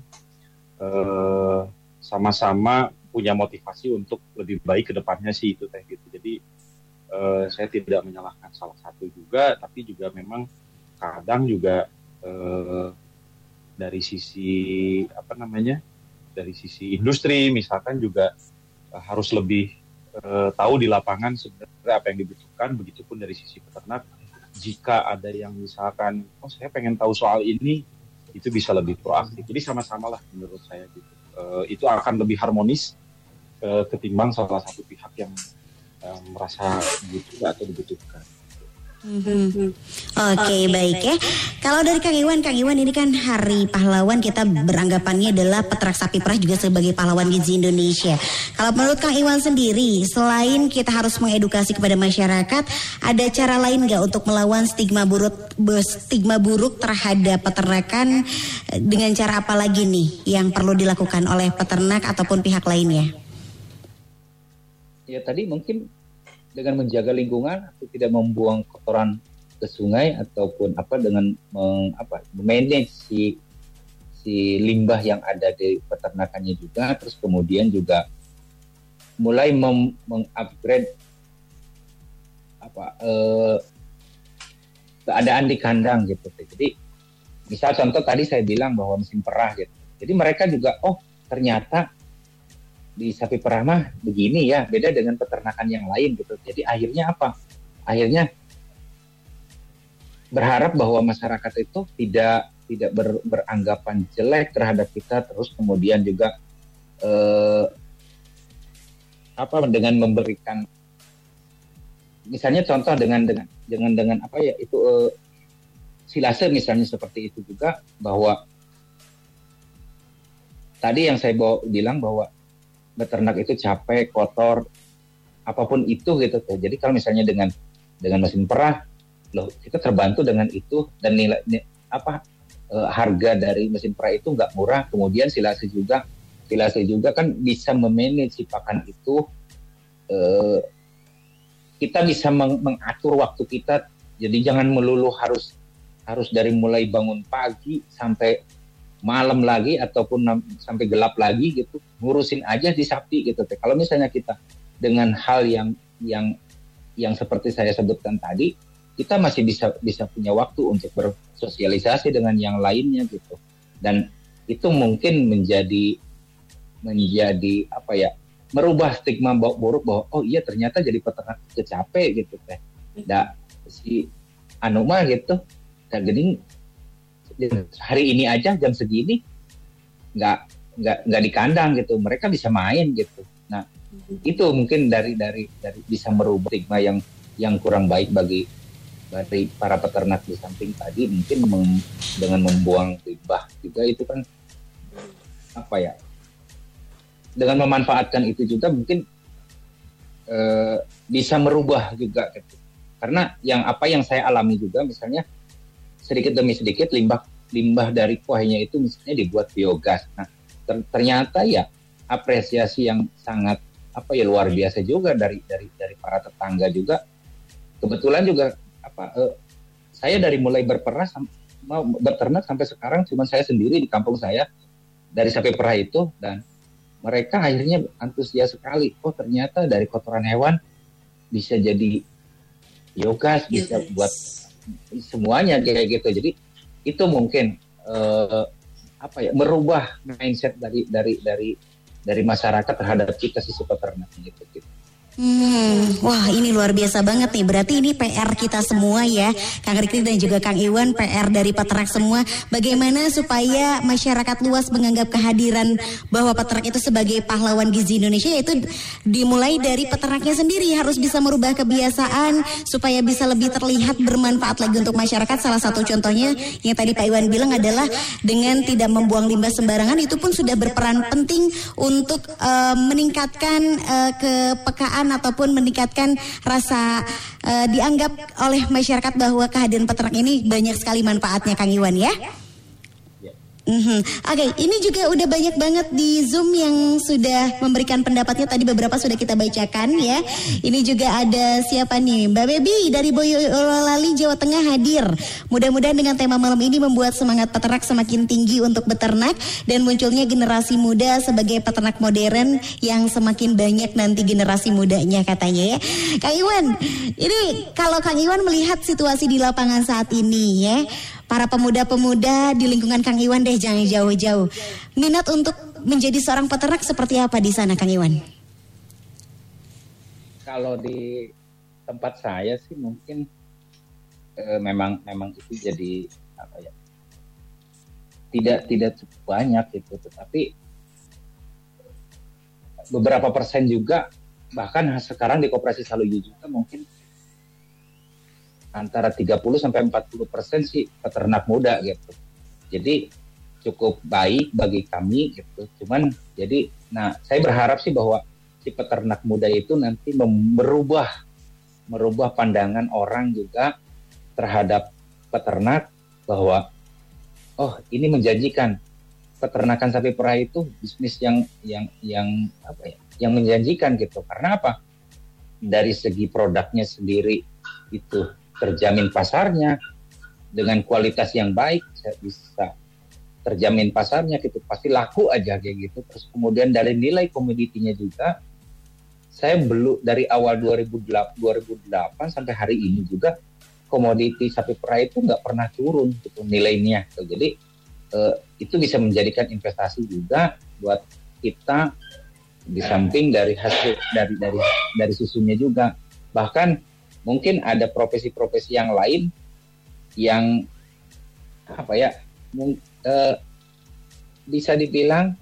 eh, sama-sama punya motivasi untuk lebih baik ke depannya sih itu teh gitu. Jadi eh, saya tidak menyalahkan salah satu juga tapi juga memang kadang juga eh, dari sisi apa namanya dari sisi industri misalkan juga harus lebih eh, tahu di lapangan sebenarnya apa yang dibutuhkan begitupun dari sisi peternak. Jika ada yang misalkan oh saya pengen tahu soal ini itu bisa lebih proaktif. Jadi sama-sama lah menurut saya gitu. Eh, itu akan lebih harmonis eh, ketimbang salah satu pihak yang merasa butuh atau dibutuhkan Mhm. Oke baik ya. Kalau dari Kang Iwan, Kang Iwan ini kan Hari Pahlawan kita beranggapannya adalah peternak sapi perah juga sebagai pahlawan gizi Indonesia. Kalau menurut Kang Iwan sendiri, selain kita harus mengedukasi kepada masyarakat, ada cara lain nggak untuk melawan stigma buruk stigma buruk terhadap peternakan dengan cara apa lagi nih yang perlu dilakukan oleh peternak ataupun pihak lainnya? ya tadi mungkin dengan menjaga lingkungan atau tidak membuang kotoran ke sungai ataupun apa dengan meng, apa manage si si limbah yang ada di peternakannya juga terus kemudian juga mulai mengupgrade apa eh, keadaan di kandang gitu. Jadi misal contoh tadi saya bilang bahwa mesin perah gitu. Jadi mereka juga oh ternyata di sapi perah mah begini ya, beda dengan peternakan yang lain gitu. Jadi akhirnya apa? Akhirnya berharap bahwa masyarakat itu tidak tidak ber- beranggapan jelek terhadap kita, terus kemudian juga eh, apa dengan memberikan misalnya contoh dengan dengan dengan dengan apa ya itu eh, silase misalnya seperti itu juga bahwa tadi yang saya bawa, bilang bahwa beternak itu capek, kotor, apa pun itu gitu. Jadi kalau misalnya dengan dengan mesin perah, loh kita terbantu dengan itu dan nilai ni- apa eh, harga dari mesin perah itu nggak murah. Kemudian silase juga, silase juga kan bisa memanage si pakan itu. eh, kita bisa meng- mengatur waktu kita. Jadi jangan melulu harus harus dari mulai bangun pagi sampai malam lagi ataupun sampai gelap lagi gitu ngurusin aja di sapi gitu teh. Kalau misalnya kita dengan hal yang yang yang seperti saya sebutkan tadi kita masih bisa bisa punya waktu untuk bersosialisasi dengan yang lainnya gitu. Dan itu mungkin menjadi menjadi apa ya merubah stigma buruk bahwa oh iya ternyata jadi peternak kecapek gitu teh. Da si anu mah gitu gini hari ini aja jam segini nggak nggak nggak di kandang gitu. Mereka bisa main gitu. Nah itu mungkin dari dari dari bisa merubah stigma yang yang kurang baik bagi dari para peternak di samping tadi. Mungkin mem- dengan membuang limbah juga itu kan apa ya dengan memanfaatkan itu juga mungkin eh, bisa merubah juga gitu. Karena yang apa yang saya alami juga misalnya sedikit demi sedikit limbah limbah dari kuahnya itu misalnya dibuat biogas. Nah, ter- ternyata ya apresiasi yang sangat apa ya luar biasa juga dari dari dari para tetangga juga. Kebetulan juga apa eh, saya dari mulai berperah sam- mau beternak sampai sekarang cuma saya sendiri di kampung saya dari sapi perah itu dan mereka akhirnya antusias sekali. Oh, ternyata dari kotoran hewan bisa jadi biogas, bisa buat semuanya kayak gitu. Jadi itu mungkin eh, apa ya merubah mindset dari dari dari dari masyarakat terhadap kita sisi peternak gitu. gitu. Hmm, wah ini luar biasa banget nih. Berarti ini PR kita semua ya, Kang Rikri dan juga Kang Iwan, PR dari peternak semua. Bagaimana supaya masyarakat luas menganggap kehadiran bahwa peternak itu sebagai pahlawan gizi Indonesia yaitu dimulai dari peternaknya sendiri harus bisa merubah kebiasaan supaya bisa lebih terlihat bermanfaat lagi untuk masyarakat. Salah satu contohnya yang tadi Pak Iwan bilang adalah dengan tidak membuang limbah sembarangan itu pun sudah berperan penting untuk eh, meningkatkan eh, kepekaan ataupun meningkatkan rasa eh, dianggap oleh masyarakat bahwa kehadiran peternak ini banyak sekali manfaatnya Kang Iwan ya. Mhm. Oke, ini juga udah banyak banget di Zoom yang sudah memberikan pendapatnya tadi beberapa sudah kita bacakan ya. Ini juga ada siapa nih? Mbak Baby dari Boyolali Jawa Tengah hadir. Mudah-mudahan dengan tema malam ini membuat semangat peternak semakin tinggi untuk beternak dan munculnya generasi muda sebagai peternak modern yang semakin banyak nanti generasi mudanya katanya ya. Kang Iwan, ini kalau Kang Iwan melihat situasi di lapangan saat ini ya, para pemuda-pemuda di lingkungan Kang Iwan deh jangan jauh-jauh. Minat untuk menjadi seorang peternak seperti apa di sana Kang Iwan? Kalau di tempat saya sih mungkin eh, memang memang itu jadi apa ya tidak tidak cukup banyak gitu tetapi beberapa persen juga bahkan sekarang di koperasi Saluyu juga mungkin antara 30 sampai 40 persen sih peternak muda gitu. Jadi cukup baik bagi kami gitu. Cuman jadi, nah saya berharap sih bahwa si peternak muda itu nanti merubah merubah pandangan orang juga terhadap peternak bahwa oh ini menjanjikan peternakan sapi perah itu bisnis yang yang yang apa ya yang menjanjikan gitu karena apa dari segi produknya sendiri itu terjamin pasarnya. Dengan kualitas yang baik saya bisa terjamin pasarnya gitu. Pasti laku aja kayak gitu. Terus kemudian dari nilai komoditinya juga saya belum dari awal 2008 2008 sampai hari ini juga komoditi sapi perah itu nggak pernah turun gitu nilainya. Gitu. jadi eh, itu bisa menjadikan investasi juga buat kita di samping dari hasil dari dari dari susunya juga. Bahkan mungkin ada profesi-profesi yang lain yang apa ya mung- eh, bisa dibilang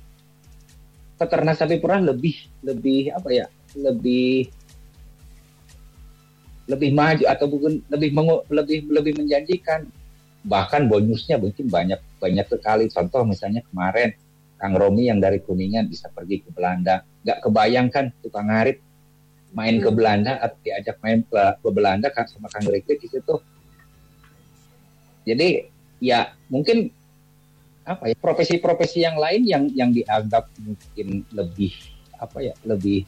peternak sapi perah lebih lebih apa ya lebih lebih maju atau bukan lebih mengu- lebih lebih menjanjikan. Bahkan bonusnya mungkin banyak banyak sekali. Contoh misalnya kemarin Kang Romi yang dari Kuningan bisa pergi ke Belanda. Nggak kebayangkan tukang ngarit main ke Belanda atau diajak main ke, ke Belanda kan sama Kang Rikrik di situ. Jadi ya mungkin apa ya profesi-profesi yang lain yang yang dianggap mungkin lebih apa ya lebih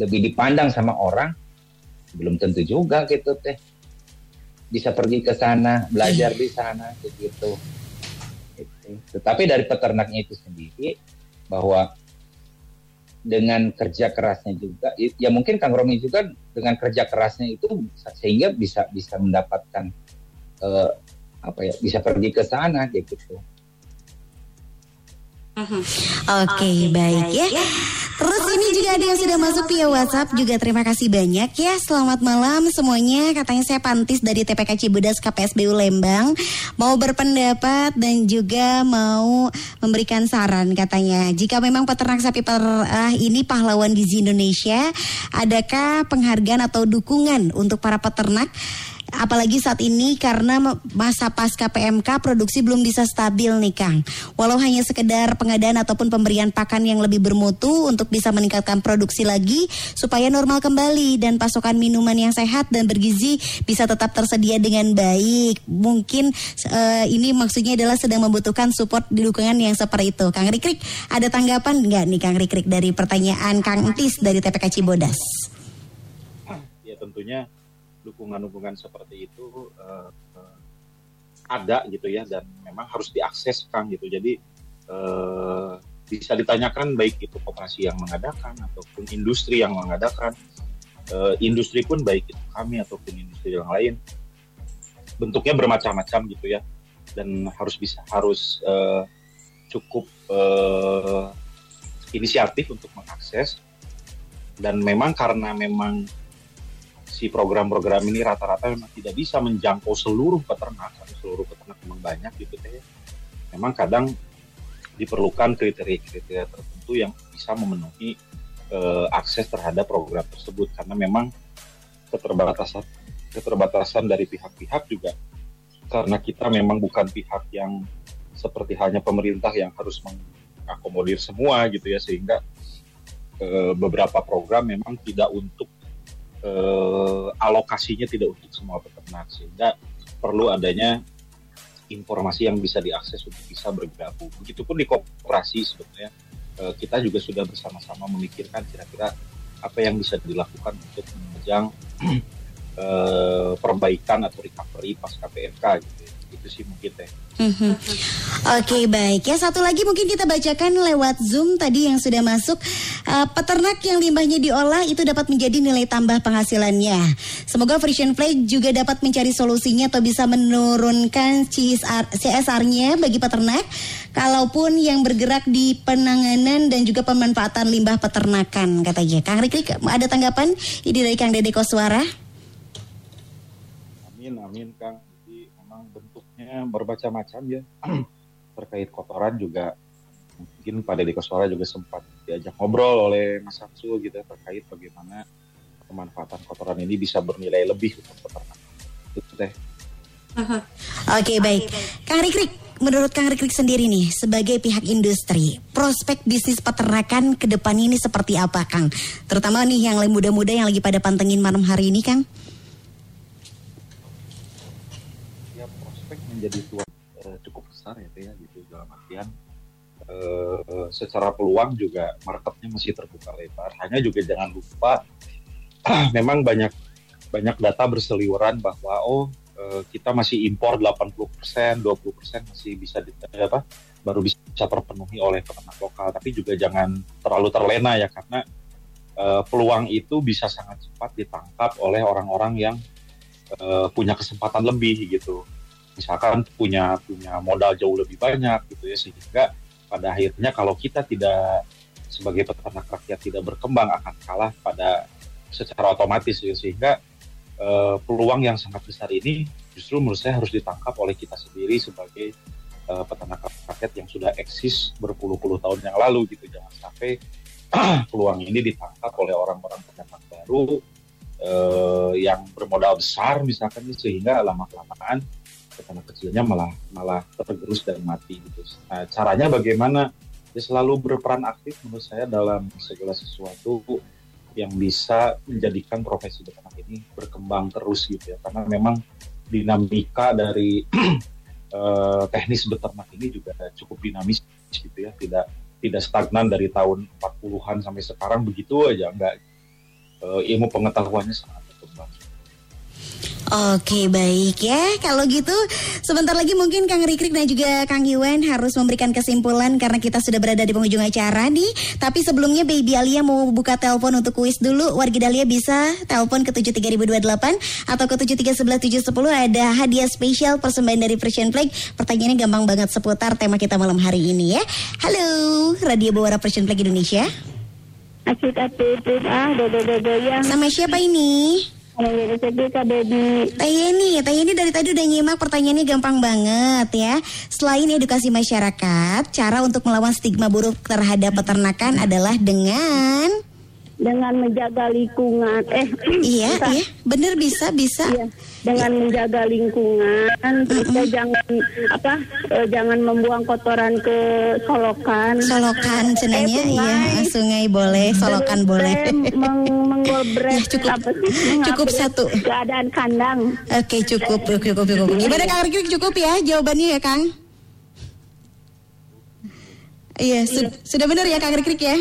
lebih dipandang sama orang belum tentu juga gitu teh bisa pergi ke sana belajar di sana begitu Gitu. tetapi dari peternaknya itu sendiri bahwa dengan kerja kerasnya juga ya mungkin Kang Romi juga dengan kerja kerasnya itu sehingga bisa bisa mendapatkan eh, apa ya bisa pergi ke sana gitu Oke, baik ya. Terus ini juga ada yang sudah masuk via WhatsApp juga terima kasih banyak ya. Selamat malam semuanya. Katanya saya Pantis dari TPK Cibodas KPSBU Lembang mau berpendapat dan juga mau memberikan saran katanya. Jika memang peternak sapi perah ini pahlawan gizi Indonesia, adakah penghargaan atau dukungan untuk para peternak Apalagi saat ini karena masa pasca PMK produksi belum bisa stabil nih Kang. Walau hanya sekedar pengadaan ataupun pemberian pakan yang lebih bermutu untuk bisa meningkatkan produksi lagi supaya normal kembali dan pasokan minuman yang sehat dan bergizi bisa tetap tersedia dengan baik. Mungkin eh, ini maksudnya adalah sedang membutuhkan support di dukungan yang seperti itu. Kang Rikrik, ada tanggapan nggak nih Kang Rikrik dari pertanyaan Kang Entis dari TPK Cibodas? ya tentunya dukungan-dukungan seperti itu eh, ada gitu ya dan memang harus diakses Kang gitu. Jadi eh, bisa ditanyakan baik itu koperasi yang mengadakan ataupun industri yang mengadakan. Eh, industri pun baik itu kami ataupun industri yang lain. Bentuknya bermacam-macam gitu ya. Dan harus bisa harus eh, cukup eh, inisiatif untuk mengakses. Dan memang karena memang si program-program ini rata-rata memang tidak bisa menjangkau seluruh peternak atau seluruh peternak memang banyak gitu teh. Memang kadang diperlukan kriteria-kriteria tertentu yang bisa memenuhi eh, akses terhadap program tersebut karena memang keterbatasan keterbatasan dari pihak-pihak juga karena kita memang bukan pihak yang seperti hanya pemerintah yang harus mengakomodir semua gitu ya sehingga eh, beberapa program memang tidak untuk eh, alokasinya tidak untuk semua peternak sehingga perlu adanya informasi yang bisa diakses untuk bisa bergabung. Begitupun di koperasi sebetulnya eh, kita juga sudah bersama-sama memikirkan kira-kira apa yang bisa dilakukan untuk menunjang eh, perbaikan atau recovery pasca PMK gitu. ya. Itu sih mungkin teh. Mhm. Oke baik ya satu lagi mungkin kita bacakan lewat zoom tadi yang sudah masuk Eh, peternak yang limbahnya diolah itu dapat menjadi nilai tambah penghasilannya. Semoga Frisian Flag juga dapat mencari solusinya atau bisa menurunkan CSR CSR-nya bagi peternak. Kalaupun yang bergerak di penanganan dan juga pemanfaatan limbah peternakan katanya. Kang Rikrik ada tanggapan ini dari Kang Dede Koswara? Amin, amin Kang. Jadi memang bentuknya bermacam-macam ya. Terkait kotoran juga mungkin Pak Deddy Koswara juga sempat diajak ngobrol oleh Mas Samsul gitu ya, terkait bagaimana pemanfaatan kotoran ini bisa bernilai lebih untuk peternak. Itu teh. Oke baik. Kang Rikrik, menurut Kang Rikrik sendiri nih sebagai pihak industri, prospek bisnis peternakan ke depan ini seperti apa Kang? Terutama nih yang muda-muda yang lagi pada pantengin malam hari ini Kang. ya prospek menjadi tuan eh, cukup besar ya ya gitu dalam artian eh, secara peluang juga marketnya masih terbuka lebar. Hanya juga jangan lupa memang banyak banyak data berseliweran bahwa oh eh, kita masih impor 80% 20% masih bisa di, eh, apa baru bisa terpenuhi oleh peternak lokal. Tapi juga jangan terlalu terlena ya karena eh, peluang itu bisa sangat cepat ditangkap oleh orang-orang yang eh, punya kesempatan lebih gitu misalkan punya punya modal jauh lebih banyak gitu ya sehingga pada akhirnya kalau kita tidak sebagai peternak rakyat tidak berkembang akan kalah pada secara otomatis ya sehingga eh, peluang yang sangat besar ini justru menurut saya harus ditangkap oleh kita sendiri sebagai eh, peternak rakyat yang sudah eksis berpuluh-puluh tahun yang lalu gitu. Jangan sampai peluang ini ditangkap oleh orang-orang peternak baru eh, yang bermodal besar misalkan sehingga lama-kelamaan peternak kecilnya malah malah tergerus dan mati gitu. Nah, caranya bagaimana? Ya selalu berperan aktif menurut saya dalam segala sesuatu yang bisa menjadikan profesi beternak ini berkembang terus gitu ya. Karena memang dinamika dari eh, teknis beternak ini juga cukup dinamis gitu ya. Tidak tidak stagnan dari tahun 40-an sampai sekarang begitu aja. Enggak Eh, ilmu pengetahuannya sangat Oke baik ya. Kalau gitu sebentar lagi mungkin Kang Rikrik dan juga Kang Iwan harus memberikan kesimpulan Karena kita sudah berada di penghujung acara nih. Tapi sebelumnya Baby Alia mau buka telepon untuk kuis dulu. Wargi Dahlia bisa telepon ke 73028 Atau ke 7311710 Ada hadiah spesial persembahan dari Persian Flag. Pertanyaannya gampang banget seputar tema kita malam hari ini ya. Halo Radio Bawara Persian Flag Indonesia. Asik asik ah dodo dodo yang Sama siapa ini? Kak baby. Tayeni, Tayeni dari tadi udah nyimak pertanyaannya gampang banget ya. Selain edukasi masyarakat, cara untuk melawan stigma buruk terhadap peternakan adalah dengan dengan menjaga lingkungan eh Iya, bukan. iya, bener bisa, bisa. Iya, dengan menjaga lingkungan ya jangan apa eh, jangan membuang kotoran ke solokan Solokan cenanya, Eh, iya, sungai. boleh, solokan boleh. Eh, meng Ya, cukup. apa sih Cukup satu. keadaan kandang Oke, cukup, cukup, cukup. Gimana Kang Rikrik cukup ya jawabannya ya Kang? Iya, su- sudah benar ya Kang Rikrik ya?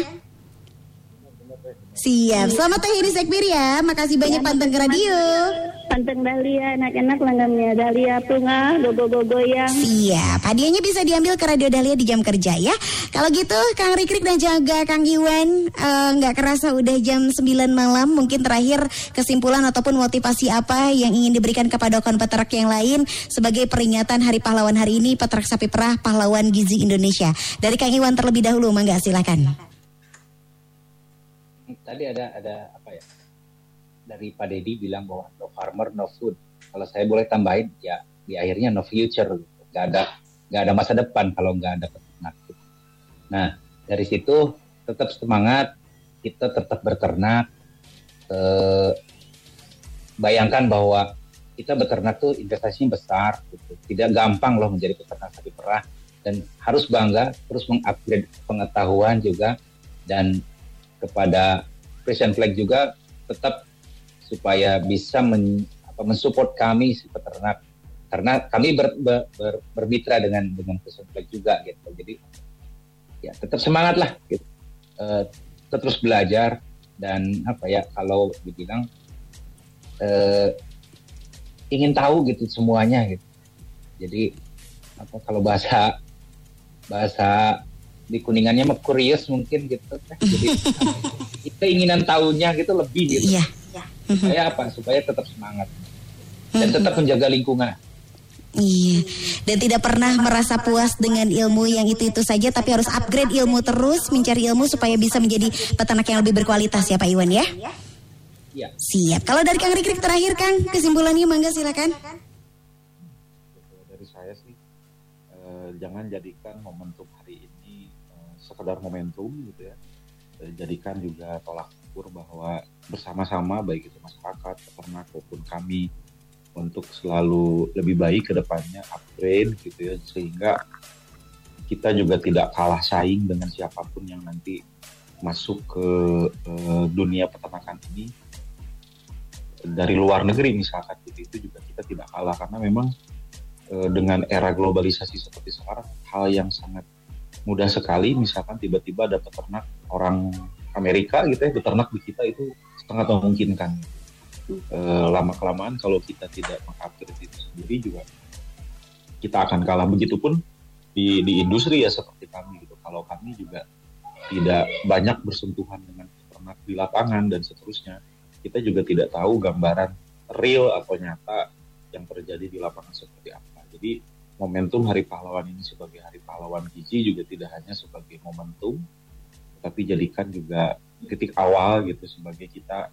Siap. Selamat Teh ini Sekbir ya. Makasih banyak panteng ke radio. Panteng Dahlia enak-enak langgamnya Dahlia punga gogo-gogo yang Siap. Hadiahnya bisa diambil ke Radio Dahlia di jam kerja ya. Kalau gitu Kang Rikrik dan juga Kang Iwan eh, nggak kerasa udah jam 9 malam. Mungkin terakhir kesimpulan ataupun motivasi apa yang ingin diberikan kepada kawan peternak yang lain sebagai peringatan Hari Pahlawan hari ini peternak sapi perah pahlawan gizi Indonesia. Dari Kang Iwan terlebih dahulu, mangga silakan. tadi ada ada apa ya dari Pak Dedi bilang bahwa no farmer no food. Kalau saya boleh tambahin ya di akhirnya no future. Nggak ada nggak ada masa depan kalau nggak ada peternak. Nah dari situ tetap semangat kita tetap berternak. Eh, bayangkan bahwa kita beternak tuh investasinya besar gitu. tidak gampang loh menjadi peternak sapi perah. Dan harus bangga terus mengupgrade pengetahuan juga. Dan kepada Christian Flag juga tetap supaya bisa men, apa, mensupport kami si peternak. Karena kami ber, ber, ber- bermitra dengan dengan Flag juga gitu. Jadi ya tetap semangat lah gitu. Eh, terus belajar dan apa ya kalau dibilang eh, ingin tahu gitu semuanya gitu. Jadi apa kalau bahasa bahasa di kuningannya mah curious mungkin gitu. Jadi keinginan tahunya gitu lebih gitu. Iya. Supaya apa supaya tetap semangat dan tetap menjaga lingkungan Iya, dan tidak pernah merasa puas dengan ilmu yang itu-itu saja, tapi harus upgrade ilmu terus, mencari ilmu supaya bisa menjadi peternak yang lebih berkualitas ya Pak Iwan ya. Iya. Siap. Kalau dari Kang Rikrik terakhir Kang, kesimpulannya mangga silakan. dari saya sih eh, jangan jadikan momentum hari ini eh, sekedar momentum gitu ya Eh, jadikan juga tolak ukur bahwa bersama-sama baik itu masyarakat peternak maupun kami untuk selalu lebih baik ke depannya upgrade gitu ya sehingga kita juga tidak kalah saing dengan siapa pun yang nanti masuk ke eh, dunia peternakan ini dari luar negeri misalkan. Gitu itu juga kita tidak kalah karena memang eh, dengan era globalisasi seperti sekarang hal yang sangat mudah sekali misalkan tiba-tiba ada peternak orang Amerika gitu ya beternak di kita itu sangat memungkinkan Eh, lama kelamaan kalau kita tidak mengupgrade itu sendiri juga kita akan kalah. Begitupun di di industri ya seperti kami gitu. Kalau kami juga tidak banyak bersentuhan dengan peternak di lapangan dan seterusnya kita juga tidak tahu gambaran real atau nyata yang terjadi di lapangan seperti apa. Jadi momentum Hari Pahlawan ini sebagai Hari Pahlawan Gizi juga tidak hanya sebagai momentum, tapi jadikan juga titik awal gitu sebagai kita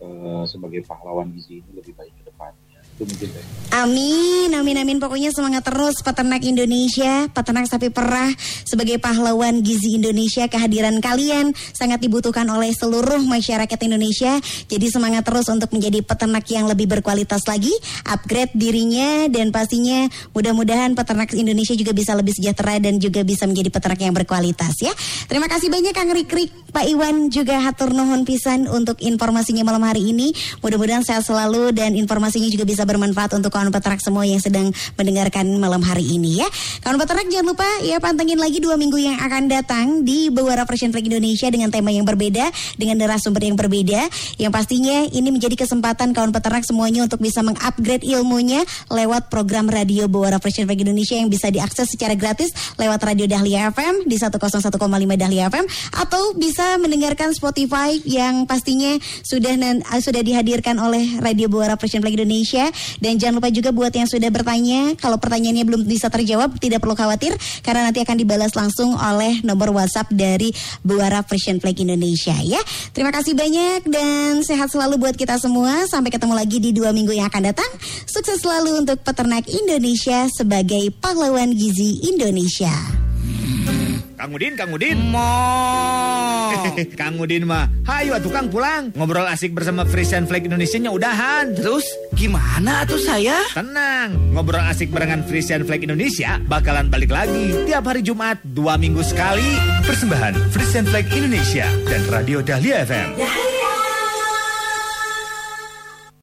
eh, sebagai pahlawan gizi ini lebih baik ke depannya. Mungkin. Amin, amin, amin. Pokoknya semangat terus peternak Indonesia, peternak sapi perah sebagai pahlawan gizi Indonesia. Kehadiran kalian sangat dibutuhkan oleh seluruh masyarakat Indonesia. Jadi semangat terus untuk menjadi peternak yang lebih berkualitas lagi, upgrade dirinya dan pastinya mudah-mudahan peternak Indonesia juga bisa lebih sejahtera dan juga bisa menjadi peternak yang berkualitas ya. Terima kasih banyak Kang Rikrik, Pak Iwan juga hatur nuhun pisan untuk informasinya malam hari ini. Mudah-mudahan sehat selalu dan informasinya juga bisa bermanfaat untuk kawan peternak semua yang sedang mendengarkan malam hari ini ya. Kawan peternak jangan lupa ya pantengin lagi dua minggu yang akan datang di Bewara Fashion Flag Indonesia dengan tema yang berbeda, dengan narasumber yang berbeda. Yang pastinya ini menjadi kesempatan kawan peternak semuanya untuk bisa mengupgrade ilmunya lewat program radio Bewara Fashion Flag Indonesia yang bisa diakses secara gratis lewat radio Dahlia FM di 101,5 Dahlia FM atau bisa mendengarkan Spotify yang pastinya sudah sudah dihadirkan oleh Radio Buara Fashion Flag Indonesia dan jangan lupa juga buat yang sudah bertanya kalau pertanyaannya belum bisa terjawab tidak perlu khawatir karena nanti akan dibalas langsung oleh nomor WhatsApp dari Buara Fashion Flag Indonesia ya. Terima kasih banyak dan sehat selalu buat kita semua. Sampai ketemu lagi di dua minggu yang akan datang. Sukses selalu untuk peternak Indonesia sebagai pahlawan gizi Indonesia. Kang Udin, Kang Udin. Kang Udin mah, hayu atuh Kang pulang. Ngobrol asik bersama Frisian Flag Indonesia-nya udahan. Terus gimana tuh saya? Tenang, ngobrol asik barengan Frisian Flag Indonesia bakalan balik lagi tiap hari Jumat dua minggu sekali. Persembahan Frisian Flag Indonesia dan Radio Dahlia FM.